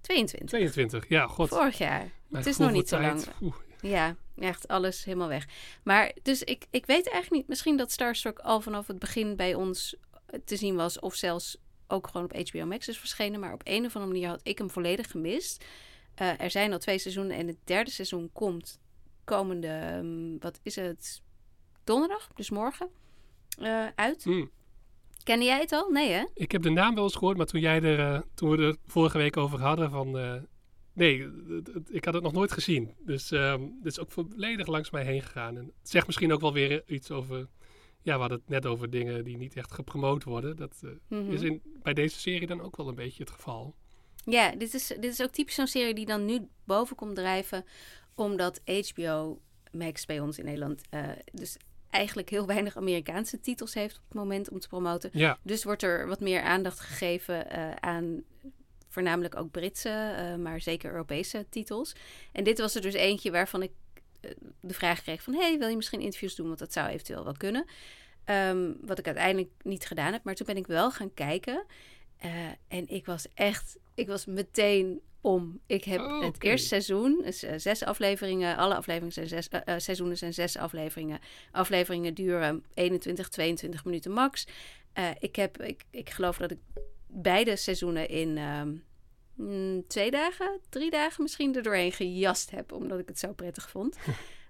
22. 22, ja, god. Vorig jaar. Het is nog niet zo lang. Oeh. Ja, echt alles helemaal weg. Maar dus ik, ik weet eigenlijk niet. Misschien dat Starstruck al vanaf het begin bij ons te zien was. Of zelfs ook gewoon op HBO Max is verschenen. Maar op een of andere manier had ik hem volledig gemist. Eh, er zijn al twee seizoenen en het derde seizoen komt komende, ehm, wat is het, donderdag, dus morgen, eh, uit. Hmm. Kende jij het al? Nee hè? Ik heb de naam wel eens gehoord, maar toen, jij er, eh, toen we er vorige week over hadden van... nee, het- het- ik had het nog nooit gezien. Dus ehm dit is ook volledig langs mij heen gegaan. En het zegt misschien ook wel weer iets over... Ja, we hadden het net over dingen die niet echt gepromoot worden. Dat eh, Mhm. is in, bij deze serie dan ook wel een beetje het geval. Ja, dit is, dit is ook typisch zo'n serie die dan nu boven komt drijven. Omdat HBO Max bij ons in Nederland eh, dus eigenlijk heel weinig Amerikaanse titels heeft op het moment om te promoten. Ja, Dus wordt er wat meer aandacht gegeven eh, aan voornamelijk ook Britse, maar zeker Europese titels. En dit was er dus eentje waarvan ik de vraag kreeg van... hey, wil je misschien interviews doen? Want dat zou eventueel wel kunnen. Ehm, wat ik uiteindelijk niet gedaan heb. Maar toen ben ik wel gaan kijken. Eh, en ik was echt... Ik was meteen om. Ik heb Oh, het eerste seizoen, dus, eh, zes afleveringen. Alle afleveringen zijn zes, eh, eh, seizoenen zijn zes afleveringen. Afleveringen duren 21, 22 minuten max. Eh, ik, heb, ik, ik geloof dat ik beide seizoenen in ehm, mm, twee dagen, drie dagen misschien er doorheen gejast heb, omdat ik het zo prettig vond.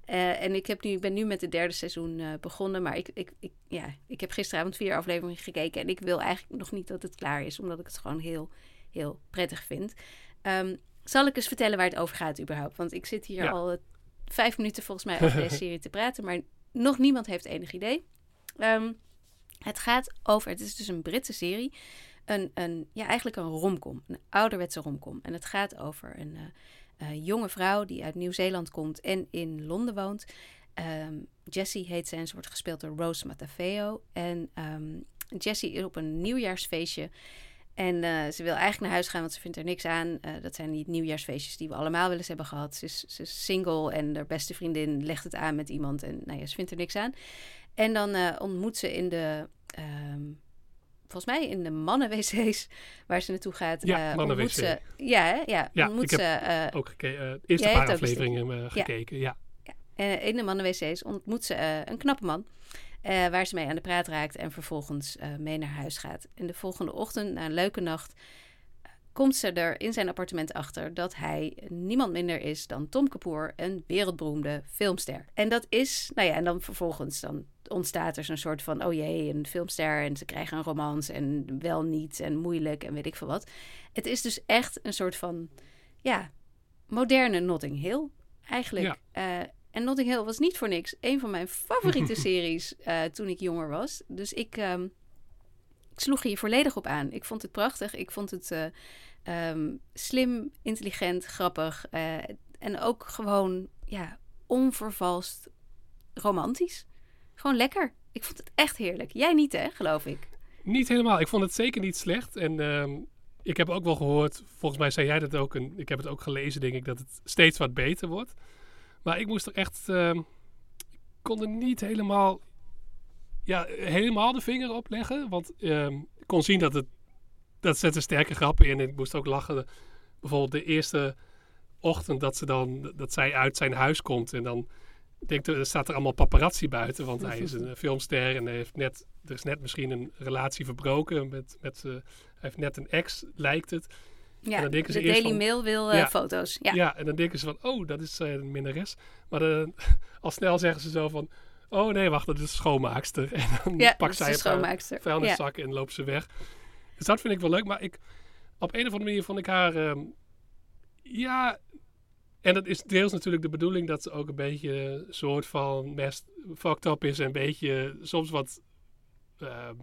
Eh, en ik heb nu, ben nu met het derde seizoen eh, begonnen, maar ik, ik, ik, ja, ik heb gisteravond vier afleveringen gekeken en ik wil eigenlijk nog niet dat het klaar is, omdat ik het gewoon heel, heel prettig vind. Ehm, zal ik eens vertellen waar het over gaat überhaupt? Want ik zit hier Ja. al eh, vijf minuten volgens mij over deze serie te praten, maar nog niemand heeft enig idee. Ehm, het gaat over, het is dus een Britse serie, een, een, ja, eigenlijk een romcom, een ouderwetse romcom. En het gaat over een eh, eh, jonge vrouw die uit Nieuw-Zeeland komt en in Londen woont. Ehm, Jessie heet zij en ze wordt gespeeld door Rose Matafeo. En ehm, Jessie is op een nieuwjaarsfeestje en eh, ze wil eigenlijk naar huis gaan, want ze vindt er niks aan. Dat zijn die nieuwjaarsfeestjes die we allemaal wel eens hebben gehad. Ze is, ze single en haar beste vriendin legt het aan met iemand en nou ja, ze vindt er niks aan. En dan ontmoet ze in de, ehm, volgens mij in de mannen-wc's waar ze naartoe gaat. Ja, eh, mannen-wc. ze- Ja, hè? ja, Ja, ik heb eh, ook gekeken. eh, eerste paar afleveringen Ja. gekeken, ja. eh, in de mannen-wc's ontmoet ze een knappe man. waar ze mee aan de praat raakt en vervolgens mee naar huis gaat. En de volgende ochtend, na een leuke nacht, komt ze er in zijn appartement achter dat hij niemand minder is dan Tom Kapoor, een wereldberoemde filmster. En dat is, nou ja, en dan vervolgens dan ontstaat er zo'n soort van, oh jee, een filmster en ze krijgen een romance en wel niet en moeilijk en weet ik veel wat. Het is dus echt een soort van, ja, moderne Notting Hill eigenlijk. Ja. Eh, en Notting Hill was niet voor niks een van mijn favoriete series eh, toen ik jonger was. Dus ik, ehm, sloeg hier volledig op aan. Ik vond het prachtig. Ik vond het eh, ehm, slim, intelligent, grappig. eh, en ook gewoon, ja, onvervalst romantisch. Gewoon lekker. Ik vond het echt heerlijk. Jij niet, hè, geloof ik. Niet helemaal. Ik vond het zeker niet slecht. En ehm, ik heb ook wel gehoord, volgens mij zei jij dat ook, en ik heb het ook gelezen, denk ik, dat het steeds wat beter wordt. Maar ik moest er echt, ehm, ik kon er niet helemaal, ja, helemaal de vinger op leggen. Want ehm, ik kon zien dat het, dat zette sterke grappen in. En ik moest ook lachen. Bijvoorbeeld de eerste ochtend dat, ze dan, dat zij uit zijn huis komt en dan denkt er, er staat er allemaal paparazzi buiten, want hij is een filmster en hij heeft net, er is net misschien een relatie verbroken met, met hij heeft net een ex, lijkt het. Ja, En dan denken ze de Daily van- Mail wil eh, Ja. foto's. Ja. Ja. en dan denken ze van, oh, dat is eh, een minnares. Maar al snel zeggen ze zo van, oh nee, wacht, dat is schoonmaakster. En dan Ja, pakt zij haar schoonmaakster. vuilniszak en loopt ze weg. Dus dat vind ik wel leuk, maar ik, op een of andere manier vond ik haar, ehm, ja, en dat is deels natuurlijk de bedoeling dat ze ook een beetje een soort van mest fucked up is en een beetje soms wat, ehm,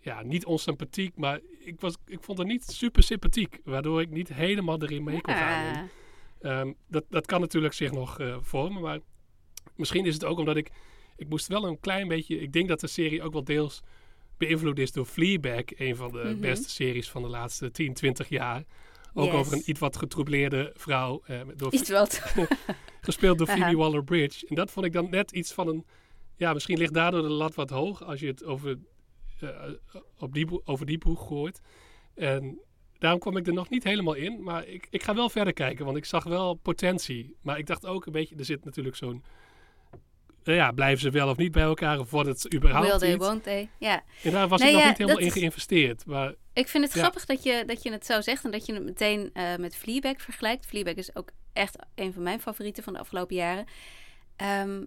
ja, niet onsympathiek, maar ik, was, ik vond haar niet super sympathiek, waardoor ik niet helemaal erin mee kon gaan. En, Ah. Ehm, dat, dat kan natuurlijk zich nog eh, vormen, maar misschien is het ook omdat ik... Ik moest wel een klein beetje... Ik denk dat de serie ook wel deels beïnvloed is door Fleabag. Een van de Mhm. beste series van de laatste 10, 20 jaar. Ook Yes. over een iets wat getroubleerde vrouw. eh, door, Iets wat. gespeeld door Phoebe. Waller-Bridge. En dat vond ik dan net iets van een... Ja, misschien ligt daardoor de lat wat hoog als je het over, eh, op die, over die boeg gooit. En daarom kwam ik er nog niet helemaal in. Maar ik, ik ga wel verder kijken, want ik zag wel potentie. Maar ik dacht ook een beetje, er zit natuurlijk zo'n... ja, blijven ze wel of niet bij elkaar? Of wordt het überhaupt Will they, won't they? Ja. En daar was Nee, ik nog ja, niet helemaal in geïnvesteerd. Maar Ik vind het Ja. grappig dat je, dat je het zo zegt en dat je het meteen eh, met Fleabag vergelijkt. Fleabag is ook echt een van mijn favorieten van de afgelopen jaren. Ehm,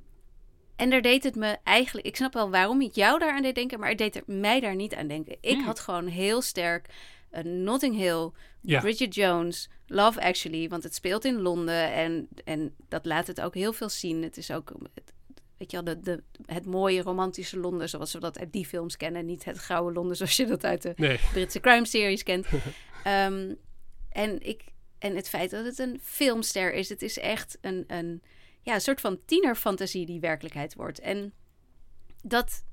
en daar deed het me eigenlijk... Ik snap wel waarom het jou daaraan deed denken, maar het deed er mij daar niet aan denken. Ik Hmm. had gewoon heel sterk eh, Notting Hill, Ja. Bridget Jones, Love Actually, want het speelt in Londen en, en dat laat het ook heel veel zien. Het is ook... Het, Weet je wel, de, de, het mooie romantische Londen zoals we dat uit die films kennen. Niet het grauwe Londen zoals je dat uit de nee, Britse crime series kent. Ehm, en, ik, en het feit dat het een filmster is, het is echt een, een, ja, een soort van tienerfantasie die werkelijkheid wordt. En dat,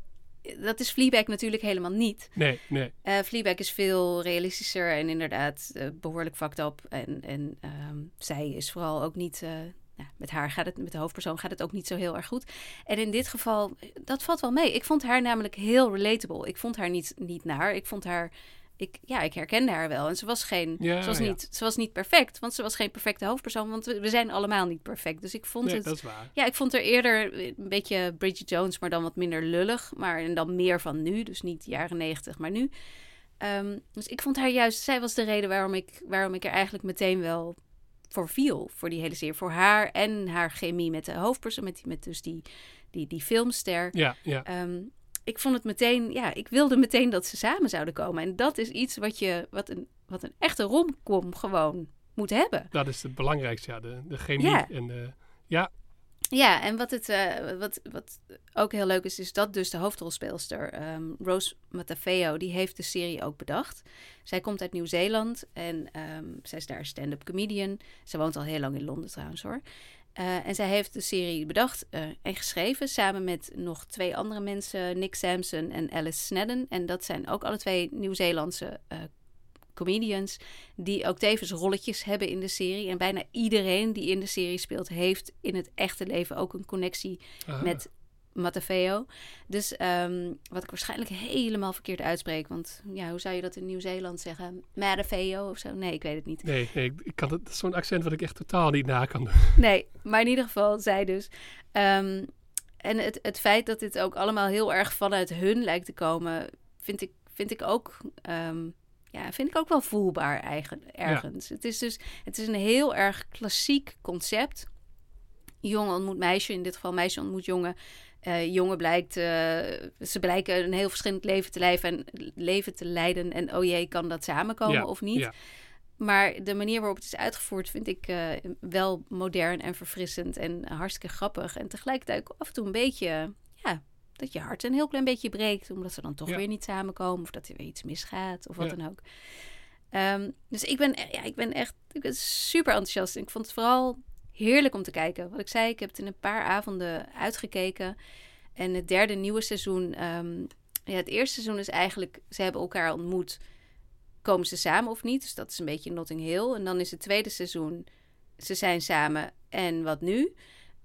dat is Fleabag natuurlijk helemaal niet. nee, nee. Eh Fleabag is veel realistischer en inderdaad eh, behoorlijk fucked up. En, en ehm, zij is vooral ook niet... eh, nou, met haar gaat het, met de hoofdpersoon gaat het ook niet zo heel erg goed. En in dit geval, dat valt wel mee. Ik vond haar namelijk heel relatable. Ik vond haar niet, niet naar. Ik vond haar, ik, ja, ik herkende haar wel. En ze was geen, Ja, ze was ja. niet, ze was niet perfect, want ze was geen perfecte hoofdpersoon. Want we, we zijn allemaal niet perfect. Dus ik vond nee het, dat is waar. ja, ik vond er eerder een beetje Bridget Jones, maar dan wat minder lullig. Maar en dan meer van nu, dus niet jaren negentig, maar nu. Ehm, dus ik vond haar juist, zij was de reden waarom ik, waarom ik er eigenlijk meteen wel voor viel. Voor die hele serie. Voor haar en haar chemie met de hoofdpersoon, met, die, met dus die, die, die filmster. Ja, ja. Ehm, ik vond het meteen, ja, ik wilde meteen dat ze samen zouden komen. En dat is iets wat, je, wat, een, wat een echte romcom gewoon moet hebben. Dat is het belangrijkste, ja. De, de chemie Ja. en de... Ja, Ja, en wat, het, eh, wat, wat ook heel leuk is, is dat dus de hoofdrolspeelster, ehm, Rose Matafeo, die heeft de serie ook bedacht. Zij komt uit Nieuw-Zeeland en ehm, zij is daar stand-up comedian. Ze woont al heel lang in Londen trouwens hoor. Eh, en zij heeft de serie bedacht eh, en geschreven samen met nog twee andere mensen, Nick Sampson en Alice Snedden. En dat zijn ook alle twee Nieuw-Zeelandse comedians die ook tevens rolletjes hebben in de serie. En bijna iedereen die in de serie speelt, heeft in het echte leven ook een connectie aha. met Matafeo. Dus ehm, wat ik waarschijnlijk helemaal verkeerd uitspreek. Want ja, hoe zou je dat in Nieuw-Zeeland zeggen? Matafeo of zo? Nee, ik weet het niet. Nee, nee, ik kan het, dat is zo'n accent wat ik echt totaal niet na kan doen. Nee, maar in ieder geval, zij dus. Ehm, en het, het feit dat dit ook allemaal heel erg vanuit hun lijkt te komen, vind ik, vind ik ook. ehm, ja, vind ik ook wel voelbaar eigen, ergens. Het is dus het is een heel erg klassiek concept. Jongen ontmoet meisje, in dit geval meisje ontmoet jongen. Eh, jongen blijkt, eh, ze blijken een heel verschillend leven te, leven en, leven te leiden. En oh jee, kan dat samenkomen Ja, of niet? ja. Maar de manier waarop het is uitgevoerd vind ik eh, wel modern en verfrissend en hartstikke grappig. En tegelijkertijd ook af en toe een beetje, ja, dat je hart een heel klein beetje breekt. Omdat ze dan toch Ja. weer niet samenkomen of dat er weer iets misgaat of wat Ja. dan ook. Ehm, dus ik ben, ja, ik ben echt ik ben super enthousiast. Ik vond het vooral heerlijk om te kijken. Wat ik zei, ik heb het in een paar avonden uitgekeken. En het derde nieuwe seizoen, ehm, ja, het eerste seizoen is eigenlijk, ze hebben elkaar ontmoet komen ze samen of niet. Dus dat is een beetje Notting Hill. En dan is het tweede seizoen, ze zijn samen en wat nu?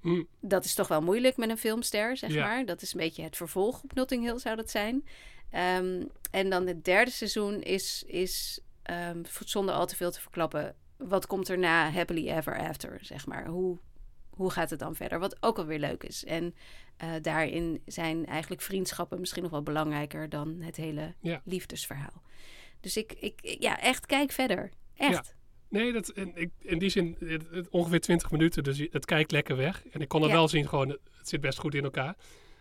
Hm, Dat is toch wel moeilijk met een filmster, zeg Ja. maar. Dat is een beetje het vervolg op Notting Hill zou dat zijn. Ehm, en dan het derde seizoen is, is ehm, zonder al te veel te verklappen... wat komt er na Happily Ever After, zeg maar. Hoe, hoe gaat het dan verder? Wat ook alweer leuk is. En eh, daarin zijn eigenlijk vriendschappen misschien nog wel belangrijker... dan het hele Ja. liefdesverhaal. Dus ik, ik, ik- ja, echt kijk verder. Echt. Nee, dat, in, ik, in die zin het, het- ongeveer 20 minuten, dus het kijkt lekker weg. En ik kon er Ja. wel zien, gewoon, het zit best goed in elkaar.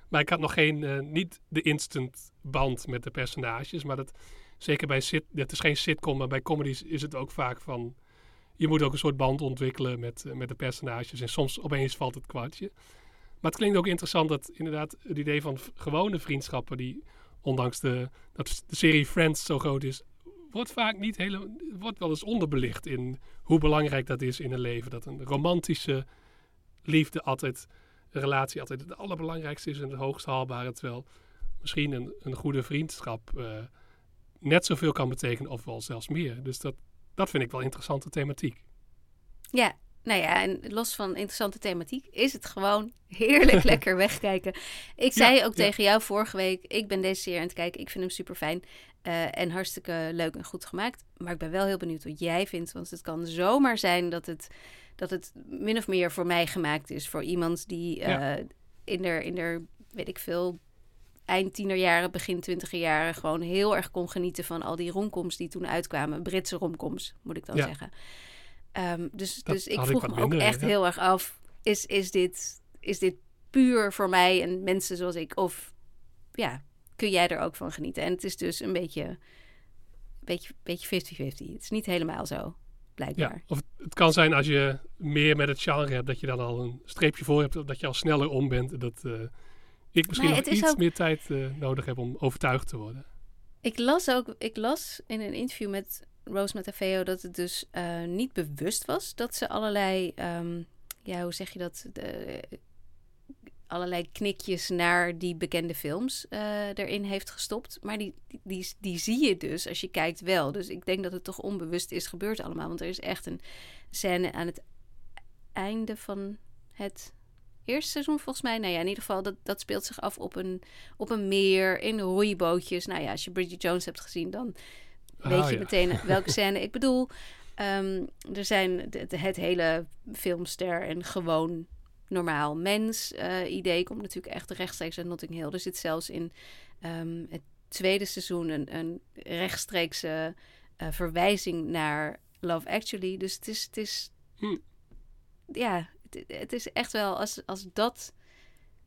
Maar ik had nog geen, eh, niet de instant band met de personages. Maar dat, zeker bij sit, het is geen sitcom, maar bij comedies is het ook vaak van... Je moet ook een soort band ontwikkelen met, eh, met de personages. En soms opeens valt het kwartje. Maar het klinkt ook interessant dat inderdaad het idee van gewone vriendschappen... die ondanks de, dat de serie Friends zo groot is... wordt vaak niet hele, wordt wel eens onderbelicht in hoe belangrijk dat is in een leven. Dat een romantische liefde altijd, een relatie altijd het allerbelangrijkste is en het hoogst haalbare. Terwijl misschien een, een goede vriendschap eh, net zoveel kan betekenen of wel zelfs meer. Dus dat, dat vind ik wel interessante thematiek. Ja, nou ja, en los van interessante thematiek is het gewoon heerlijk lekker wegkijken. Ik zei Ja, ook ja. tegen jou vorige week, ik ben deze serie aan het kijken. Ik vind hem super fijn en hartstikke leuk en goed gemaakt. Maar ik ben wel heel benieuwd wat jij vindt, want het kan zomaar zijn dat het, dat het min of meer voor mij gemaakt is. Voor iemand die Ja. eh, in der, in der, weet ik veel, eind tienerjaren, begin twintiger jaren... gewoon heel erg kon genieten van al die romcoms die toen uitkwamen. Britse romcoms, moet ik dan Ja. zeggen. Ehm, dus, Dat dus ik vroeg me ook echt ja. heel erg af... Is, is, dit, is dit puur voor mij en mensen zoals ik? Of ja, kun jij er ook van genieten? En het is dus een beetje beetje, beetje 50-50. Het is niet helemaal zo, blijkbaar. Ja, of het, kan zijn als je meer met het genre hebt, dat je dan al een streepje voor hebt, dat je al sneller om bent. Dat eh, ik misschien nog iets ook- meer tijd eh, nodig heb om overtuigd te worden. Ik las ook, ik las in een interview met Rose Matafeo dat het dus eh, niet bewust was dat ze allerlei, ehm, ja, hoe zeg je dat, de, allerlei knikjes naar die bekende films eh, erin heeft gestopt. Maar die, die, die, zie je dus als je kijkt wel. Dus ik denk dat het toch onbewust is gebeurd allemaal. Want er is echt een scène aan het einde van het eerste seizoen volgens mij. Nou ja, in ieder geval, dat, dat speelt zich af op een, op een meer, in roeibootjes. Nou ja, als je Bridget Jones hebt gezien, dan weet Ah, je ja. meteen welke scène ik bedoel. Ehm, er zijn het hele filmster en gewoon normaal mens eh, idee komt natuurlijk echt rechtstreeks uit Notting Hill. Er zit zelfs in ehm, het tweede seizoen een, een rechtstreekse eh, verwijzing naar Love Actually. Dus het is, het is Hm. ja, het, het is echt wel als, als dat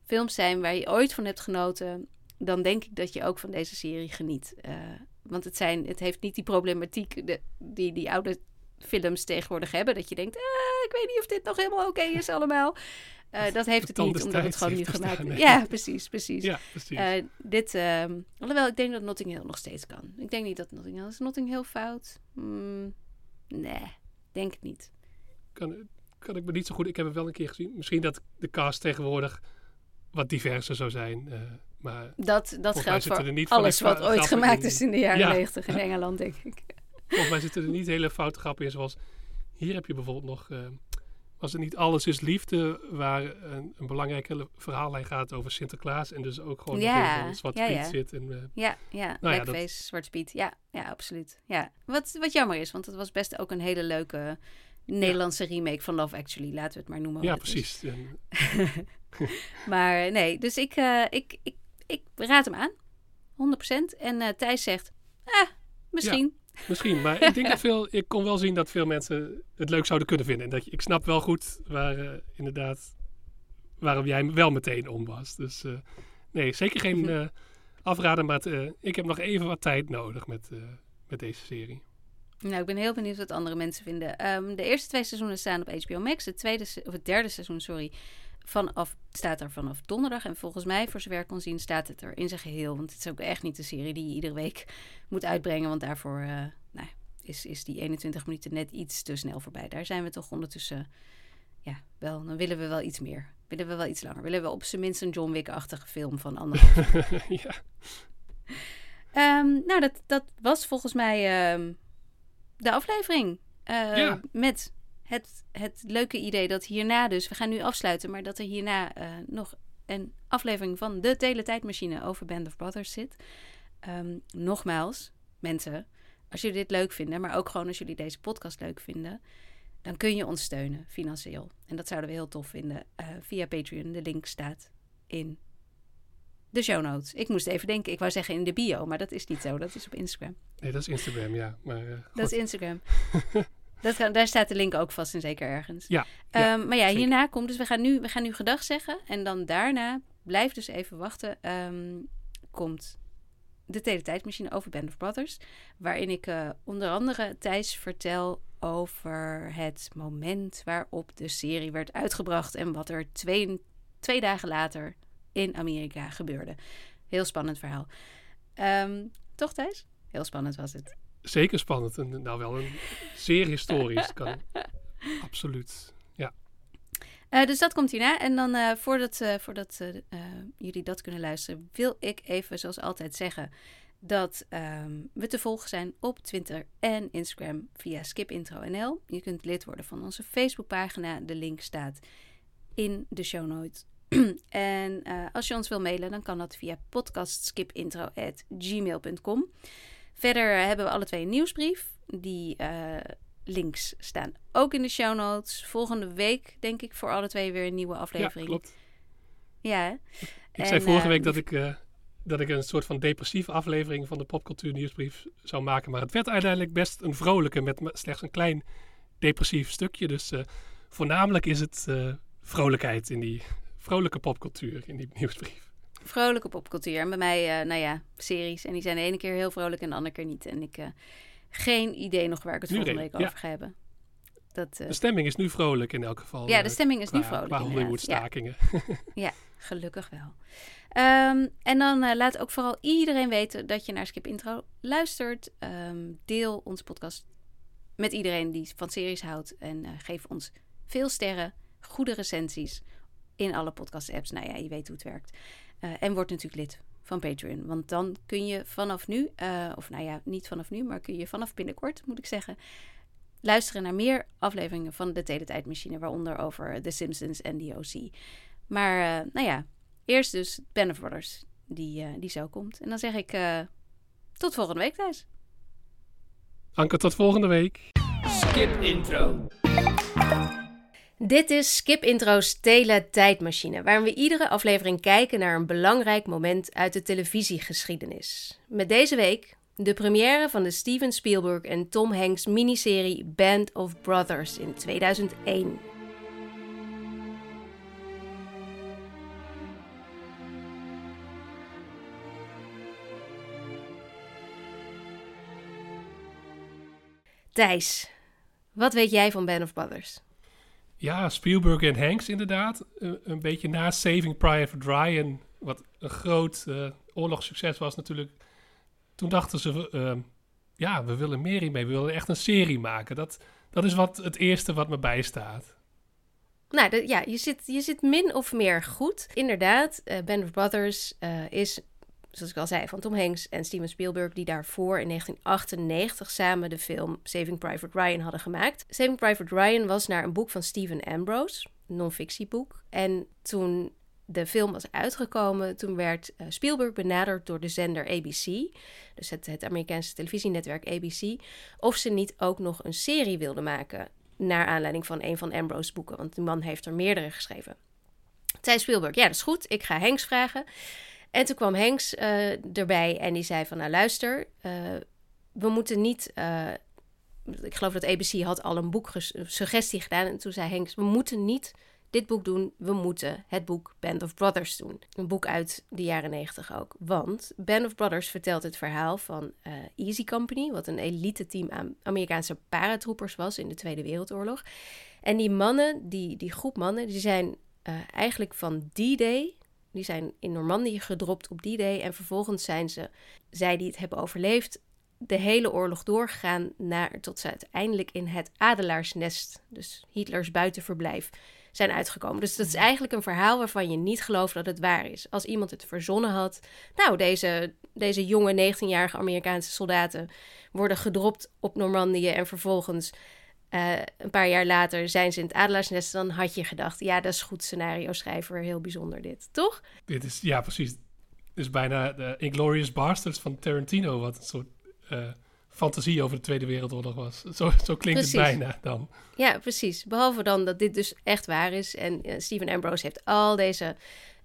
films zijn waar je ooit van hebt genoten, dan denk ik dat je ook van deze serie geniet. Eh, want het, zijn, het heeft niet die problematiek de, die die oude films tegenwoordig hebben. Dat je denkt, ah, ik weet niet of dit nog helemaal oké is allemaal. Eh, dat heeft het niet, omdat het gewoon heeft gemaakt is. nee. Ja, precies, precies. Ja, precies. Eh, dit, ehm, alhoewel, ik denk dat Notting Hill nog steeds kan. Ik denk niet dat Notting Hill... Is Notting Hill fout? Hmm, nee, denk het niet. kan, kan ik me niet zo goed. Ik heb het wel een keer gezien. Misschien dat de cast tegenwoordig wat diverser zou zijn. eh, maar Dat, dat geldt voor niet alles wat ooit gemaakt in. is in de jaren Ja. negentig in Engeland, denk ik. volgens mij zitten er niet hele foute grappen in. Zoals hier heb je bijvoorbeeld nog. Was het niet Alles is Liefde, waar een, een belangrijke verhaallijn gaat over Sinterklaas. En dus ook gewoon Ja, in Zwarte ja, Piet ja. zit. En, eh, Ja, ja, Nou ja, dat- Blackface, Zwarte Piet. Ja, ja, absoluut. Ja. Wat, wat jammer is, want het was best ook een hele leuke Nederlandse remake van Love Actually. Laten we het maar noemen. ja, precies. En, Maar nee, dus ik, eh, ik, ik, ik raad hem aan. 100%. En eh Thijs zegt, ah, misschien. Misschien. Maar ik denk dat veel, ik kon wel zien dat veel mensen het leuk zouden kunnen vinden. En dat je, ik snap wel goed waar uh, inderdaad waarom jij wel meteen om was. Dus uh, nee, zeker geen uh, maar het, ik heb nog even wat tijd nodig met, met deze serie. Nou, ik ben heel benieuwd wat andere mensen vinden. Um, de eerste twee seizoenen staan op HBO Max. Het, tweede, of het derde seizoen, sorry, vanaf, staat er vanaf donderdag. En volgens mij, voor zover ik kon zien, staat het er in zijn geheel. Want het is ook echt niet de serie die je iedere week moet uitbrengen. Want daarvoor uh, nou, is, is die 21 minuten net iets te snel voorbij. Daar zijn we toch ondertussen, ja, wel, dan willen we wel iets meer. Willen we wel iets langer. Willen we op zijn minst een John Wick-achtige film van anderhalf ja. Um, nou, dat, dat was volgens mij um, de aflevering. Uh, ja. Met het, het leuke idee dat hierna dus, we gaan nu afsluiten, maar dat er hierna uh, nog een aflevering van de Teletijdmachine over Band of Brothers zit. Um, nogmaals, mensen, als jullie dit leuk vinden, maar ook gewoon als jullie deze podcast leuk vinden, dan kun je ons steunen financieel. En dat zouden we heel tof vinden uh, via Patreon. De link staat in de show notes. Ik moest even denken, ik wou zeggen in de bio, maar dat is niet zo. Dat is op Instagram. Nee, dat is Instagram, ja. Maar, uh, dat is Instagram. Dat gaan, daar staat de link ook vast en zeker ergens. Ja. Um, maar ja, zeker. hierna komt dus we gaan, nu, we gaan nu gedag zeggen. En dan daarna, blijf dus even wachten, um, komt de Teletijdmachine over Band of Brothers. Waarin ik uh, onder andere Thijs vertel over het moment waarop de serie werd uitgebracht. En wat er twee, twee dagen later in Amerika gebeurde. Heel spannend verhaal. Um, toch Thijs? Heel spannend was het zeker spannend. En nou wel een zeer historisch. kan, absoluut. Ja. Uh, dus dat komt hierna. En dan uh, voordat, uh, voordat jullie dat kunnen luisteren, wil ik even zoals altijd zeggen dat um, we te volgen zijn op Twitter en Instagram via skipintro.nl. Je kunt lid worden van onze Facebookpagina. De link staat in de show notes. en als je ons wil mailen, dan kan dat via podcastskipintro.gmail.com. Verder hebben we alle twee een nieuwsbrief. Die uh, links staan ook in de show notes. Volgende week denk ik voor alle twee weer een nieuwe aflevering. Ja, klopt. Ja. Ik en, zei vorige uh, week dat ik, uh, dat ik een soort van depressieve aflevering van de popcultuur nieuwsbrief zou maken. Maar het werd uiteindelijk best een vrolijke met slechts een klein depressief stukje. Dus voornamelijk is het vrolijkheid in die vrolijke popcultuur in die nieuwsbrief vrolijke popcultuur. En bij mij, uh, nou ja, series. En die zijn de ene keer heel vrolijk en de andere keer niet. En ik uh, geen idee nog waar ik het nu volgende week ja. over ga hebben. Dat, uh, de stemming is nu vrolijk in elk geval. Ja, de stemming is qua, nu vrolijk. Qua Hollywood-stakingen. Ja. ja. gelukkig wel. Um, en dan laat ook vooral iedereen weten dat je naar Skip Intro luistert. Um, deel onze podcast met iedereen die van series houdt. En geef ons veel sterren, goede recensies in alle podcast-apps. Nou ja, je weet hoe het werkt. Uh, en word natuurlijk lid van Patreon. Want dan kun je vanaf nu, uh, of nou ja, niet vanaf nu, maar kun je vanaf binnenkort, moet ik zeggen, luisteren naar meer afleveringen van de Teletijdmachine, waaronder over The Simpsons en The OC. Maar uh, nou ja, eerst dus Band of Brothers, die, die zo komt. En dan zeg ik tot volgende week thuis. Anke, tot volgende week. Skip intro. Dit is Skip Intro's Tele-tijdmachine, waarin we iedere aflevering kijken naar een belangrijk moment uit de televisiegeschiedenis. Met deze week de première van de Steven Spielberg en Tom Hanks miniserie Band of Brothers in 2001. Thijs, wat weet jij van Band of Brothers? Ja, Spielberg en Hanks inderdaad. Een, een beetje na Saving Private Ryan, wat een groot uh, oorlogssucces was natuurlijk. Toen dachten ze, uh, ja, we willen meer hiermee. We willen echt een serie maken. Dat, dat is wat het eerste wat me bijstaat. Nou, ja, je zit, je zit min of meer goed. Inderdaad, uh, Band of Brothers is zoals ik al zei, van Tom Hanks en Steven Spielberg, die daarvoor in 1998 samen de film Saving Private Ryan hadden gemaakt. Saving Private Ryan was naar een boek van Stephen Ambrose, een non-fictieboek. En toen de film was uitgekomen, toen werd uh, Spielberg benaderd door de zender ABC, dus het, het Amerikaanse televisienetwerk ABC, of ze niet ook nog een serie wilden maken naar aanleiding van een van Ambrose's boeken, want die man heeft er meerdere geschreven. Zei Spielberg, ja, dat is goed, ik ga Hanks vragen. En toen kwam Hanks uh, erbij en die zei van, nou luister, uh, we moeten niet. eh, ik geloof dat ABC had al een boek ges- suggestie gedaan. En toen zei Hanks: We moeten niet dit boek doen. We moeten het boek Band of Brothers doen. Een boek uit de jaren negentig ook. Want Band of Brothers vertelt het verhaal van eh, Easy Company, wat een elite team aan Amerikaanse paratroopers was in de Tweede Wereldoorlog. En die mannen, die, die groep mannen, die zijn eh, eigenlijk van D-Day. Die zijn in Normandië gedropt op D-Day. En vervolgens zijn ze, zij die het hebben overleefd, de hele oorlog doorgegaan naar, tot ze uiteindelijk in het Adelaarsnest, dus Hitlers buitenverblijf, zijn uitgekomen. Dus dat is eigenlijk een verhaal waarvan je niet gelooft dat het waar is. Als iemand het verzonnen had, nou, deze, deze jonge 19-jarige Amerikaanse soldaten worden gedropt op Normandië en vervolgens eh, een paar jaar later zijn ze in het Adelaarsnest, dan had je gedacht, ja, dat is goed scenario schrijver, heel bijzonder dit, toch? Dit is, ja, precies. Dit is bijna de Inglorious Bastards van Tarantino, wat een soort eh, fantasie over de Tweede Wereldoorlog was. Zo, zo klinkt Precies. het bijna dan. Ja, precies. Behalve dan dat dit dus echt waar is. En eh, Stephen Ambrose heeft al deze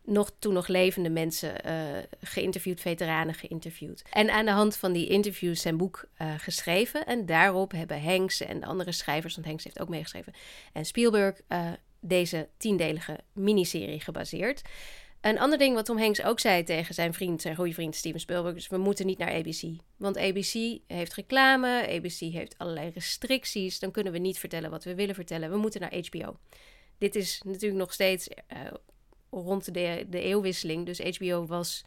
nog, toen nog levende mensen eh, geïnterviewd, veteranen geïnterviewd. En aan de hand van die interviews zijn boek eh, geschreven. En daarop hebben Hanks en de andere schrijvers, want Hanks heeft ook meegeschreven, en Spielberg eh, deze tiendelige miniserie gebaseerd. Een ander ding wat Tom Hanks ook zei tegen zijn vriend, zijn goede vriend Steven Spielberg, is we moeten niet naar ABC. Want ABC heeft reclame, ABC heeft allerlei restricties, dan kunnen we niet vertellen wat we willen vertellen. We moeten naar HBO. Dit is natuurlijk nog steeds rond de, de eeuwwisseling, dus HBO was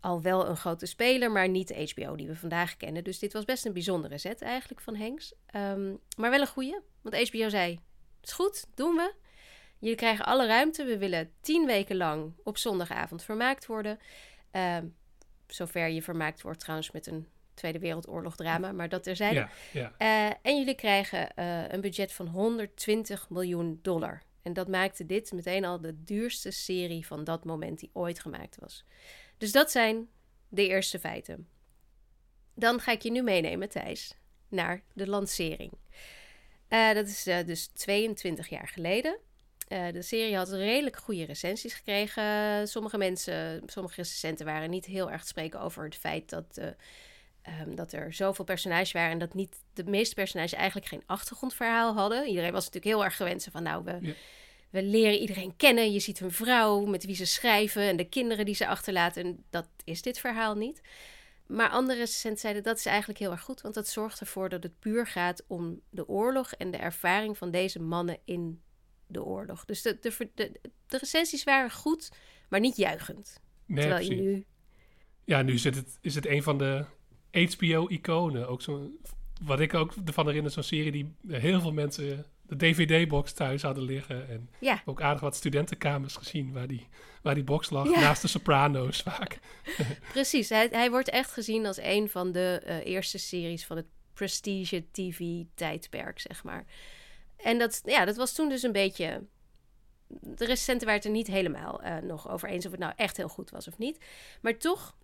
al wel een grote speler, maar niet de HBO die we vandaag kennen. Dus dit was best een bijzondere zet eigenlijk van Hanks. Ehm, maar wel een goeie, want HBO zei, is goed, doen we. Jullie krijgen alle ruimte. We willen tien weken lang op zondagavond vermaakt worden. Ehm, zover je vermaakt wordt trouwens met een Tweede Wereldoorlog drama, maar dat terzijde. Ja, ja. Eh, en jullie krijgen eh, een budget van 120 miljoen dollar. En dat maakte dit meteen al de duurste serie van dat moment die ooit gemaakt was. Dus dat zijn de eerste feiten. Dan ga ik je nu meenemen, Thijs, naar de lancering. Eh, dat is eh, dus 22 jaar geleden. Eh, de serie had redelijk goede recensies gekregen. Sommige mensen, sommige recensenten waren niet heel erg te spreken over het feit dat, eh, ehm, dat er zoveel personages waren en dat niet de meeste personages eigenlijk geen achtergrondverhaal hadden. Iedereen was natuurlijk heel erg gewend van nou, we, Ja. we leren iedereen kennen. Je ziet een vrouw met wie ze schrijven en de kinderen die ze achterlaten. En dat is dit verhaal niet. Maar andere recensenten zeiden dat is eigenlijk heel erg goed, want dat zorgt ervoor dat het puur gaat om de oorlog en de ervaring van deze mannen in de oorlog. Dus de, de, de, de recensies waren goed, maar niet juichend. Nee, Terwijl je precies. nu Ja, nu is het, is het een van de HBO-iconen. Ook zo, wat ik ook ervan herinner, zo'n serie die heel veel mensen de DVD-box thuis hadden liggen. En Ja. ook aardig wat studentenkamers gezien waar die, waar die box lag. Ja. Naast de Sopranos vaak. Precies, hij, hij wordt echt gezien als een van de eh, eerste series van het prestige TV-tijdperk, zeg maar. En dat, ja, dat was toen dus een beetje. De recensenten waren het er niet helemaal eh, nog over eens of het nou echt heel goed was of niet. Maar toch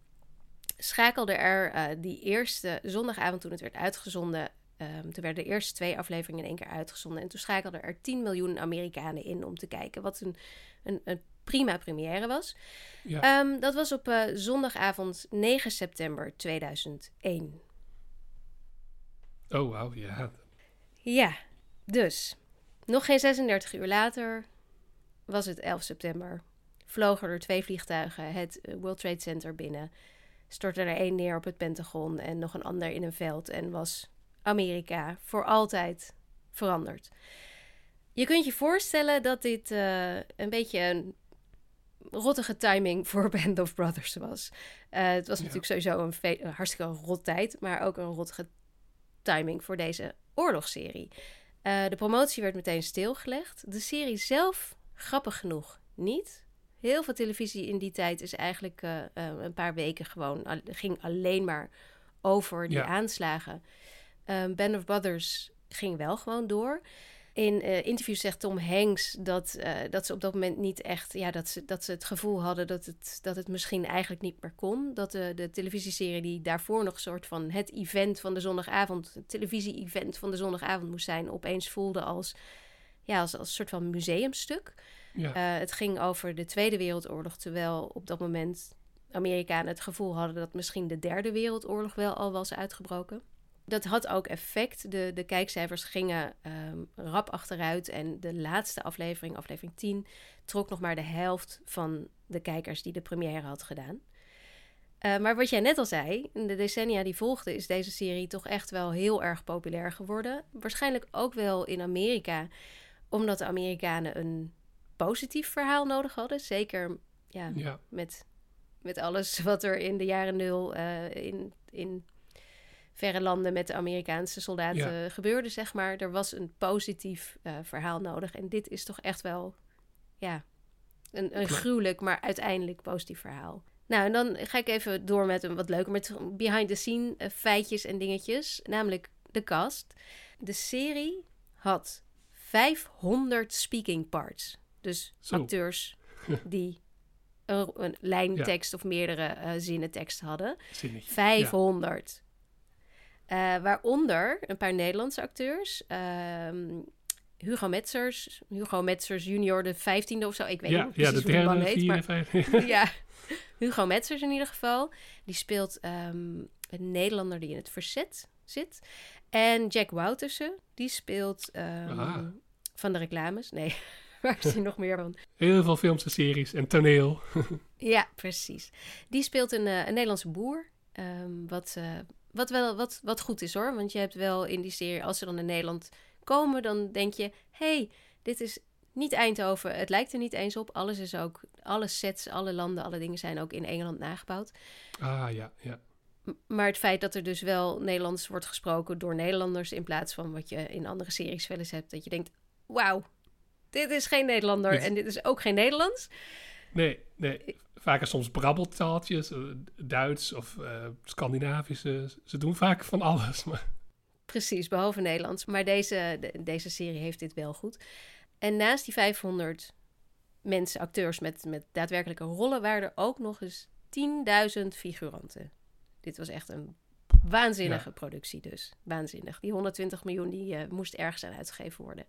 schakelde er eh, die eerste zondagavond toen het werd uitgezonden. ehm, toen werden de eerste twee afleveringen in één keer uitgezonden. En toen schakelden er 10 miljoen Amerikanen in om te kijken. Wat een, een, een prima première was. Ja. Ehm, dat was op eh, zondagavond 9 september 2001. Oh, wauw, ja. Ja, dus nog geen 36 uur later was het 11 september. Vlogen er twee vliegtuigen het eh, World Trade Center binnen. Stortte er één neer op het Pentagon en nog een ander in een veld. En was Amerika voor altijd veranderd. Je kunt je voorstellen dat dit eh, een beetje een rottige timing voor Band of Brothers was. Eh, het was natuurlijk sowieso een, hartstikke rot tijd, maar ook een rottige timing voor deze oorlogsserie. Eh, de promotie werd meteen stilgelegd. De serie zelf, grappig genoeg, niet. Heel veel televisie in die tijd is eigenlijk eh, eh, een paar weken gewoon... al- ging alleen maar over die Ja. aanslagen. Ehm Band of Brothers ging wel gewoon door. In eh, interviews zegt Tom Hanks dat, dat ze op dat moment niet echt... Ja, dat ze, dat ze het gevoel hadden dat het, dat het misschien eigenlijk niet meer kon. Dat de, de televisieserie die daarvoor nog een soort van het event van de zondagavond... het televisie-event van de zondagavond moest zijn... opeens voelde als, ja, als, als een soort van museumstuk. Ja. Eh, het ging over de Tweede Wereldoorlog, terwijl op dat moment Amerikanen het gevoel hadden dat misschien de derde wereldoorlog wel al was uitgebroken. Dat had ook effect. De, de kijkcijfers gingen ehm, rap achteruit. En de laatste aflevering, aflevering 10, trok nog maar de helft van de kijkers die de première had gedaan. Uh, maar wat jij net al zei, in de decennia die volgden, is deze serie toch echt wel heel erg populair geworden. Waarschijnlijk ook wel in Amerika, omdat de Amerikanen een positief verhaal nodig hadden. Zeker ja, Ja. Met, met alles wat er in de jaren nul eh, in, in verre landen met de Amerikaanse soldaten gebeurde, zeg maar. Er was een positief eh, verhaal nodig. En dit is toch echt wel, ja, een, een gruwelijk, maar uiteindelijk positief verhaal. Nou, en dan ga ik even door met een wat leuker, met behind the scene eh, feitjes en dingetjes. Namelijk de cast. De serie had 500 speaking parts. Dus Zo. acteurs die een, een lijntekst of meerdere eh, zinnen tekst hadden. Zinnetje. 500. Eh, waaronder een paar Nederlandse acteurs. Ehm, Hugo Metzers, Hugo Metzers junior, de vijftiende of zo. Ik weet Ja, niet ja, precies de hoe die man derde, heet. Maar ja, Hugo Metzers in ieder geval. Die speelt ehm, een Nederlander die in het verzet zit. En Jack Woutersen, die speelt ehm, Ah. van de reclames. Nee, waar is hij nog meer van? Heel veel films en series en toneel. Ja, precies. Die speelt een, eh, een Nederlandse boer. ehm, wat, eh, wat, wel, wat, wat goed is hoor. Want je hebt wel in die serie, als ze dan in Nederland komen, dan denk je: hey, dit is niet Eindhoven. Het lijkt er niet eens op. Alles is ook, alle sets, alle landen, alle dingen zijn ook in Engeland nagebouwd. Ah ja, ja. Maar het feit dat er dus wel Nederlands wordt gesproken door Nederlanders, in plaats van wat je in andere series wel eens hebt, dat je denkt: wauw, dit is geen Nederlander Dit- en dit is ook geen Nederlands. Nee, nee. Vaker soms brabbeltaaltjes, eh, Duits of eh, Scandinavische. Ze doen vaak van alles. Maar Precies, behalve Nederlands. Maar deze, de- deze serie heeft dit wel goed. En naast die 500 mensen, acteurs met, met daadwerkelijke rollen, waren er ook nog eens 10.000 figuranten. Dit was echt een waanzinnige Ja. productie dus. Waanzinnig. Die 120 miljoen die eh, moest ergens aan uitgegeven worden.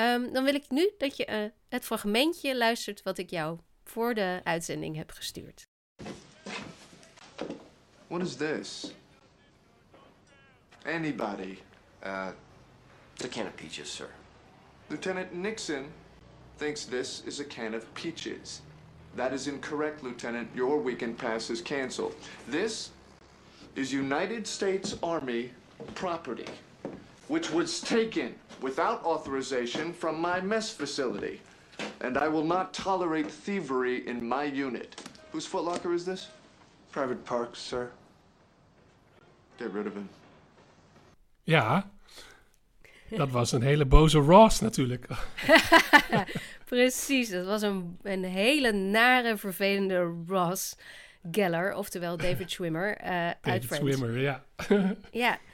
Ehm, dan wil ik nu dat je eh, het fragmentje luistert wat ik jou voor de uitzending heb gestuurd. What is this? Anybody. Uh, it's a can of peaches, sir. Lieutenant Nixon thinks this is a can of peaches. That is incorrect, Lieutenant. Your weekend pass is canceled. This is United States Army property, which was taken without authorization from my mess facility. And I will not tolerate thievery in my unit. Whose footlocker is this? Private Parks, sir. Get rid of him. ja, dat was een hele boze Ross natuurlijk. Precies, dat was een, een hele nare, vervelende Ross Geller, oftewel David Schwimmer eh, uit David Friends. Swimmer, ja. Ja,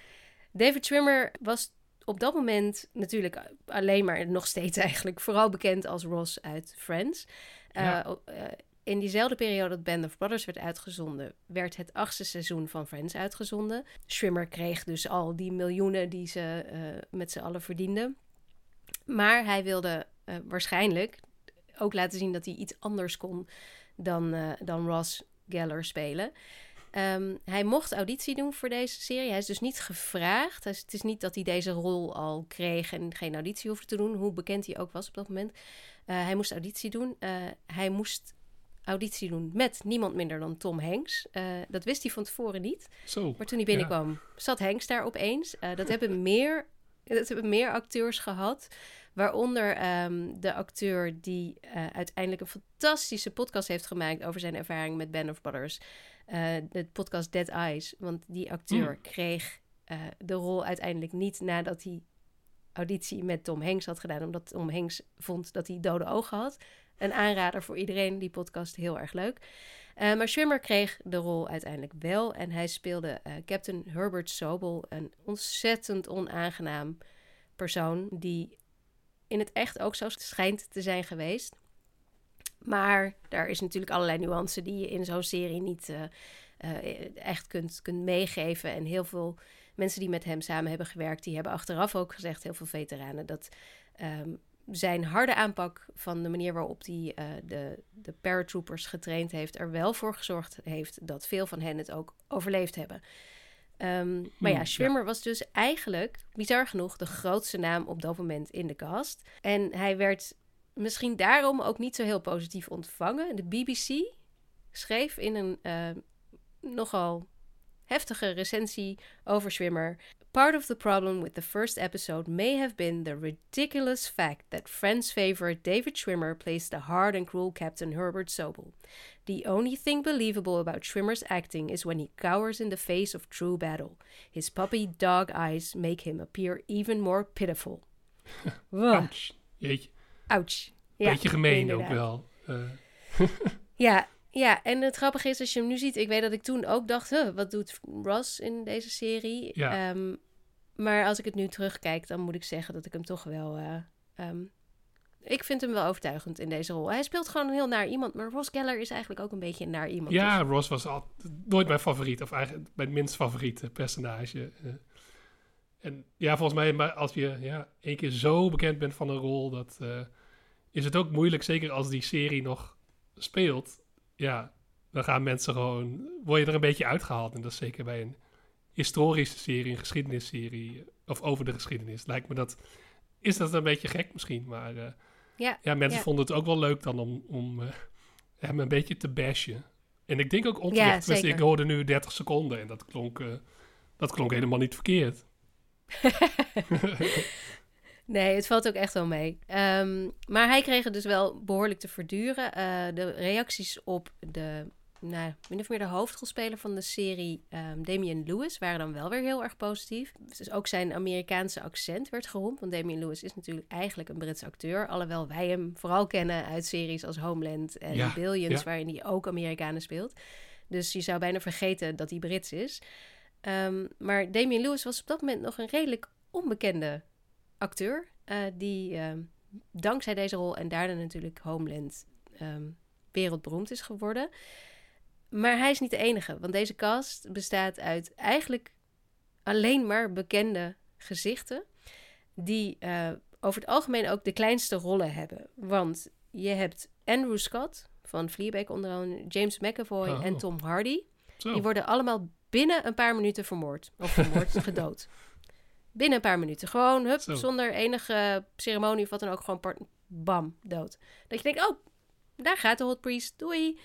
David Schwimmer was op dat moment natuurlijk alleen maar nog steeds eigenlijk vooral bekend als Ross uit Friends. Eh, Ja. eh, in diezelfde periode dat Band of Brothers werd uitgezonden, werd het achtste seizoen van Friends uitgezonden. Schwimmer kreeg dus al die miljoenen die ze eh, met z'n allen verdienden. Maar hij wilde waarschijnlijk ook laten zien dat hij iets anders kon dan, dan Ross Geller spelen. Ehm, hij mocht auditie doen voor deze serie. Hij is dus niet gevraagd. Het is niet dat hij deze rol al kreeg en geen auditie hoefde te doen, hoe bekend hij ook was op dat moment. Eh, hij moest auditie doen. Eh, hij moest auditie doen met niemand minder dan Tom Hanks. Eh, dat wist hij van tevoren niet. Zo. Maar toen hij binnenkwam, zat Hanks daar opeens. Dat, hebben meer, dat hebben meer acteurs gehad. Waaronder ehm, de acteur die uiteindelijk een fantastische podcast heeft gemaakt over zijn ervaring met Band of Brothers. Eh, de podcast Dead Eyes. Want die acteur Mm. kreeg eh, de rol uiteindelijk niet nadat hij auditie met Tom Hanks had gedaan. Omdat Tom Hanks vond dat hij dode ogen had. Een aanrader voor iedereen, die podcast heel erg leuk. Eh, maar Schwimmer kreeg de rol uiteindelijk wel. En hij speelde Captain Herbert Sobel, een ontzettend onaangenaam persoon. Die in het echt ook zo schijnt te zijn geweest. Maar daar is natuurlijk allerlei nuance die je in zo'n serie niet eh, eh, echt kunt, kunt meegeven. En heel veel mensen die met hem samen hebben gewerkt, die hebben achteraf ook gezegd, heel veel veteranen, dat ehm, zijn harde aanpak van de manier waarop hij uh, de, de paratroopers getraind heeft, er wel voor gezorgd heeft dat veel van hen het ook overleefd hebben. Um, maar ja, Schwimmer was dus eigenlijk, bizar genoeg, de grootste naam op dat moment in de cast. En hij werd misschien daarom ook niet zo heel positief ontvangen. De BBC schreef in een uh, nogal heftige recensie over Swimmer. Part of the problem with the first episode may have been the ridiculous fact that Friends' favorite David Schwimmer plays the hard and cruel Captain Herbert Sobel. The only thing believable about Schwimmer's acting is when he cowers in the face of true battle. His puppy dog eyes make him appear even more pitiful. Ouch. Jeetje. Ouch. Ja, Beetje gemeen inderdaad. ook wel. Uh. ja, ja, en het grappige is als je hem nu ziet, ik weet dat ik toen ook dacht, huh, wat doet Ross in deze serie? Ja. Um, maar als ik het nu terugkijk, dan moet ik zeggen dat ik hem toch wel. Uh, um, ik vind hem wel overtuigend in deze rol. Hij speelt gewoon heel naar iemand, maar Ross Geller is eigenlijk ook een beetje een naar iemand. Ja, dus. Ross was al, nooit mijn favoriet, of eigenlijk mijn minst favoriete personage. En ja, volgens mij, maar als je ja, één keer zo bekend bent van een rol, dat uh, is het ook moeilijk, zeker als die serie nog speelt. Ja, dan gaan mensen gewoon, word je er een beetje uitgehaald. En dat is zeker bij een historische serie, een geschiedenisserie, of over de geschiedenis, lijkt me dat, is dat een beetje gek misschien, maar uh, ja, ja, mensen ja. vonden het ook wel leuk dan om, om uh, hem een beetje te bashen. En ik denk ook onterecht, ja, ik hoorde nu 30 seconden en dat klonk, dat klonk helemaal niet verkeerd. nee, het valt ook echt wel mee. Um, maar hij kreeg het dus wel behoorlijk te verduren. de reacties op de nou, min of meer de hoofdrolspeler van de serie, um, Damian Lewis, waren dan wel weer heel erg positief. Dus ook zijn Amerikaanse accent werd geroemd. Want Damian Lewis is natuurlijk eigenlijk een Britse acteur. Alhoewel wij hem vooral kennen uit series als Homeland en ja, Billions, ja. waarin hij ook Amerikanen speelt. Dus je zou bijna vergeten dat hij Brits is. Um, maar Damian Lewis was op dat moment nog een redelijk onbekende acteur. Uh, die um, dankzij deze rol en daarna natuurlijk Homeland wereldberoemd is geworden. Maar hij is niet de enige, want deze cast bestaat uit eigenlijk alleen maar bekende gezichten. Die uh, over het algemeen ook de kleinste rollen hebben. Want je hebt Andrew Scott van Fleabag onder andere, James McAvoy oh. en Tom Hardy. Zo. Die worden allemaal binnen een paar minuten vermoord. Of vermoord, gedood. Binnen een paar minuten. Gewoon, hup, Zo. zonder enige ceremonie of wat dan ook. Gewoon bam, dood. Dat je denkt, oh, daar gaat de Hot Priest, doei.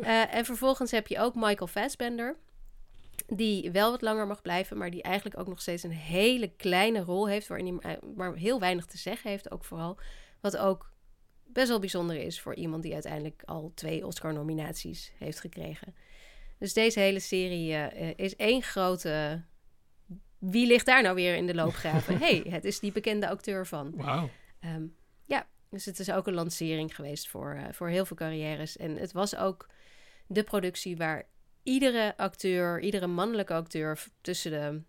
uh, en vervolgens heb je ook Michael Fassbender. Die wel wat langer mag blijven, maar die eigenlijk ook nog steeds een hele kleine rol heeft. Waarin hij maar heel weinig te zeggen heeft, ook vooral. Wat ook best wel bijzonder is voor iemand die uiteindelijk al twee Oscar-nominaties heeft gekregen. Dus deze hele serie uh, is één grote. Wie ligt daar nou weer in de loopgraven? hey, het is die bekende acteur van. Wauw. Um, ja, dus het is ook een lancering geweest voor, uh, voor heel veel carrières. En het was ook de productie waar iedere acteur, iedere mannelijke acteur tussen de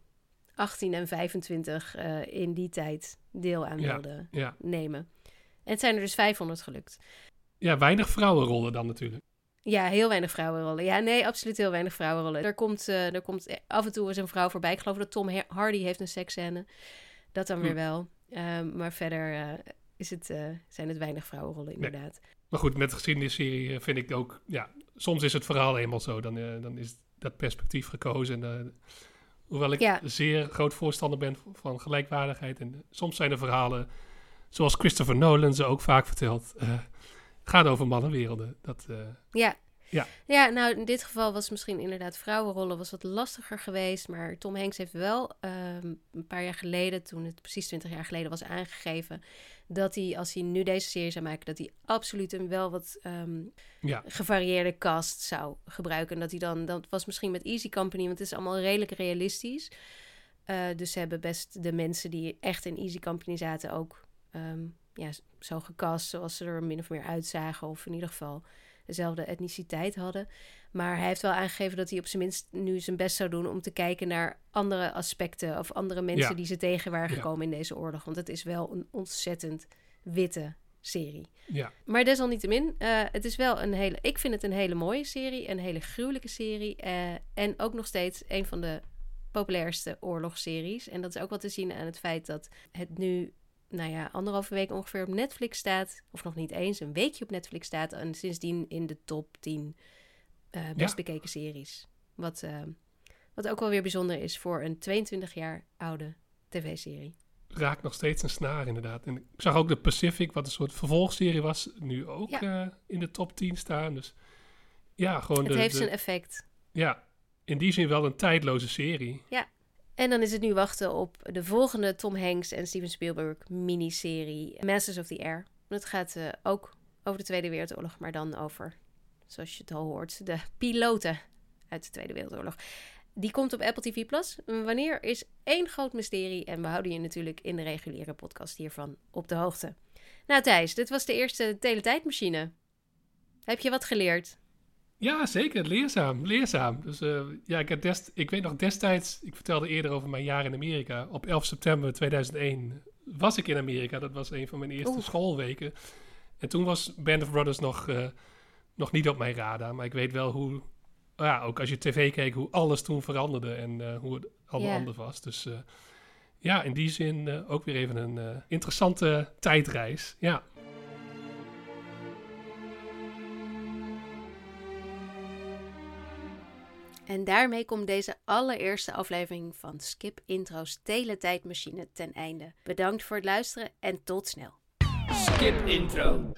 18 en 25 uh, in die tijd deel aan ja, wilde ja. nemen. En het zijn er dus 500 gelukt. Ja, weinig vrouwenrollen dan natuurlijk. Ja, heel weinig vrouwenrollen. Ja, nee, absoluut heel weinig vrouwenrollen. Er komt, uh, er komt af en toe eens een vrouw voorbij. Ik geloof dat Tom Hardy heeft een seksscène. Dat dan weer hm. wel. Um, maar verder uh, is het, uh, zijn het weinig vrouwenrollen, inderdaad. Nee. Maar goed, met de geschiedenisserie vind ik ook... Ja, soms is het verhaal eenmaal zo. Dan, dan is dat perspectief gekozen. En, hoewel ik ja. zeer groot voorstander ben van gelijkwaardigheid. En soms zijn er verhalen, zoals Christopher Nolan ze ook vaak vertelt... gaan over mannenwerelden. Dat, ja. Ja. ja, nou in dit geval was misschien inderdaad vrouwenrollen was wat lastiger geweest. Maar Tom Hanks heeft wel um, een paar jaar geleden, toen het precies 20 jaar geleden was aangegeven, dat hij als hij nu deze serie zou maken, dat hij absoluut een wel wat um, ja. gevarieerde cast zou gebruiken. En dat hij dan, dat was misschien met Easy Company, want het is allemaal redelijk realistisch. Uh, dus ze hebben best de mensen die echt in Easy Company zaten ook um, ja, zo gecast zoals ze er min of meer uitzagen. Of in ieder geval dezelfde etniciteit hadden. Maar hij heeft wel aangegeven dat hij op zijn minst nu zijn best zou doen om te kijken naar andere aspecten of andere mensen Ja. die ze tegen waren Ja. gekomen in deze oorlog. Want het is wel een ontzettend witte serie. ja. Maar desalniettemin, eh het is wel een hele. Ik vind het een hele mooie serie, een hele gruwelijke serie. eh, en ook nog steeds een van de populairste oorlogsseries. En dat is ook wel te zien aan het feit dat het nu nou ja, anderhalve week ongeveer op Netflix staat. Of nog niet eens, een weekje op Netflix staat. En sindsdien in de top 10 uh, best Ja. bekeken series. Wat, eh, wat ook wel weer bijzonder is voor een 22 jaar oude tv-serie. Raakt nog steeds een snaar, inderdaad. En ik zag ook de Pacific, wat een soort vervolgserie was, nu ook Ja. eh, in de top 10 staan. Dus ja, gewoon Het de, heeft de- zijn effect. Ja, in die zin wel een tijdloze serie. En dan is het nu wachten op de volgende Tom Hanks en Steven Spielberg miniserie Masters of the Air. Het gaat eh, ook over de Tweede Wereldoorlog, maar dan over, zoals je het al hoort, de piloten uit de Tweede Wereldoorlog. Die komt op Apple TV Plus. Wanneer is één groot mysterie en we houden je natuurlijk in de reguliere podcast hiervan op de hoogte. Nou Thijs, dit was de eerste teletijdmachine. Heb je wat geleerd? Ja, zeker. Leerzaam. Leerzaam. Dus eh, ja, ik, heb dest, ik weet nog destijds, ik vertelde eerder over mijn jaar in Amerika. Op 11 september 2001 was ik in Amerika. Dat was een van mijn eerste Oeh. schoolweken. En toen was Band of Brothers nog, eh, nog niet op mijn radar. Maar ik weet wel hoe, ja, ook als je tv keek, hoe alles toen veranderde en eh, hoe het allemaal anders was. Dus ja, in die zin ook weer even een interessante tijdreis. Ja. En daarmee komt deze allereerste aflevering van Skip Intro's Teletijdmachine ten einde. Bedankt voor het luisteren en tot snel. Skip intro.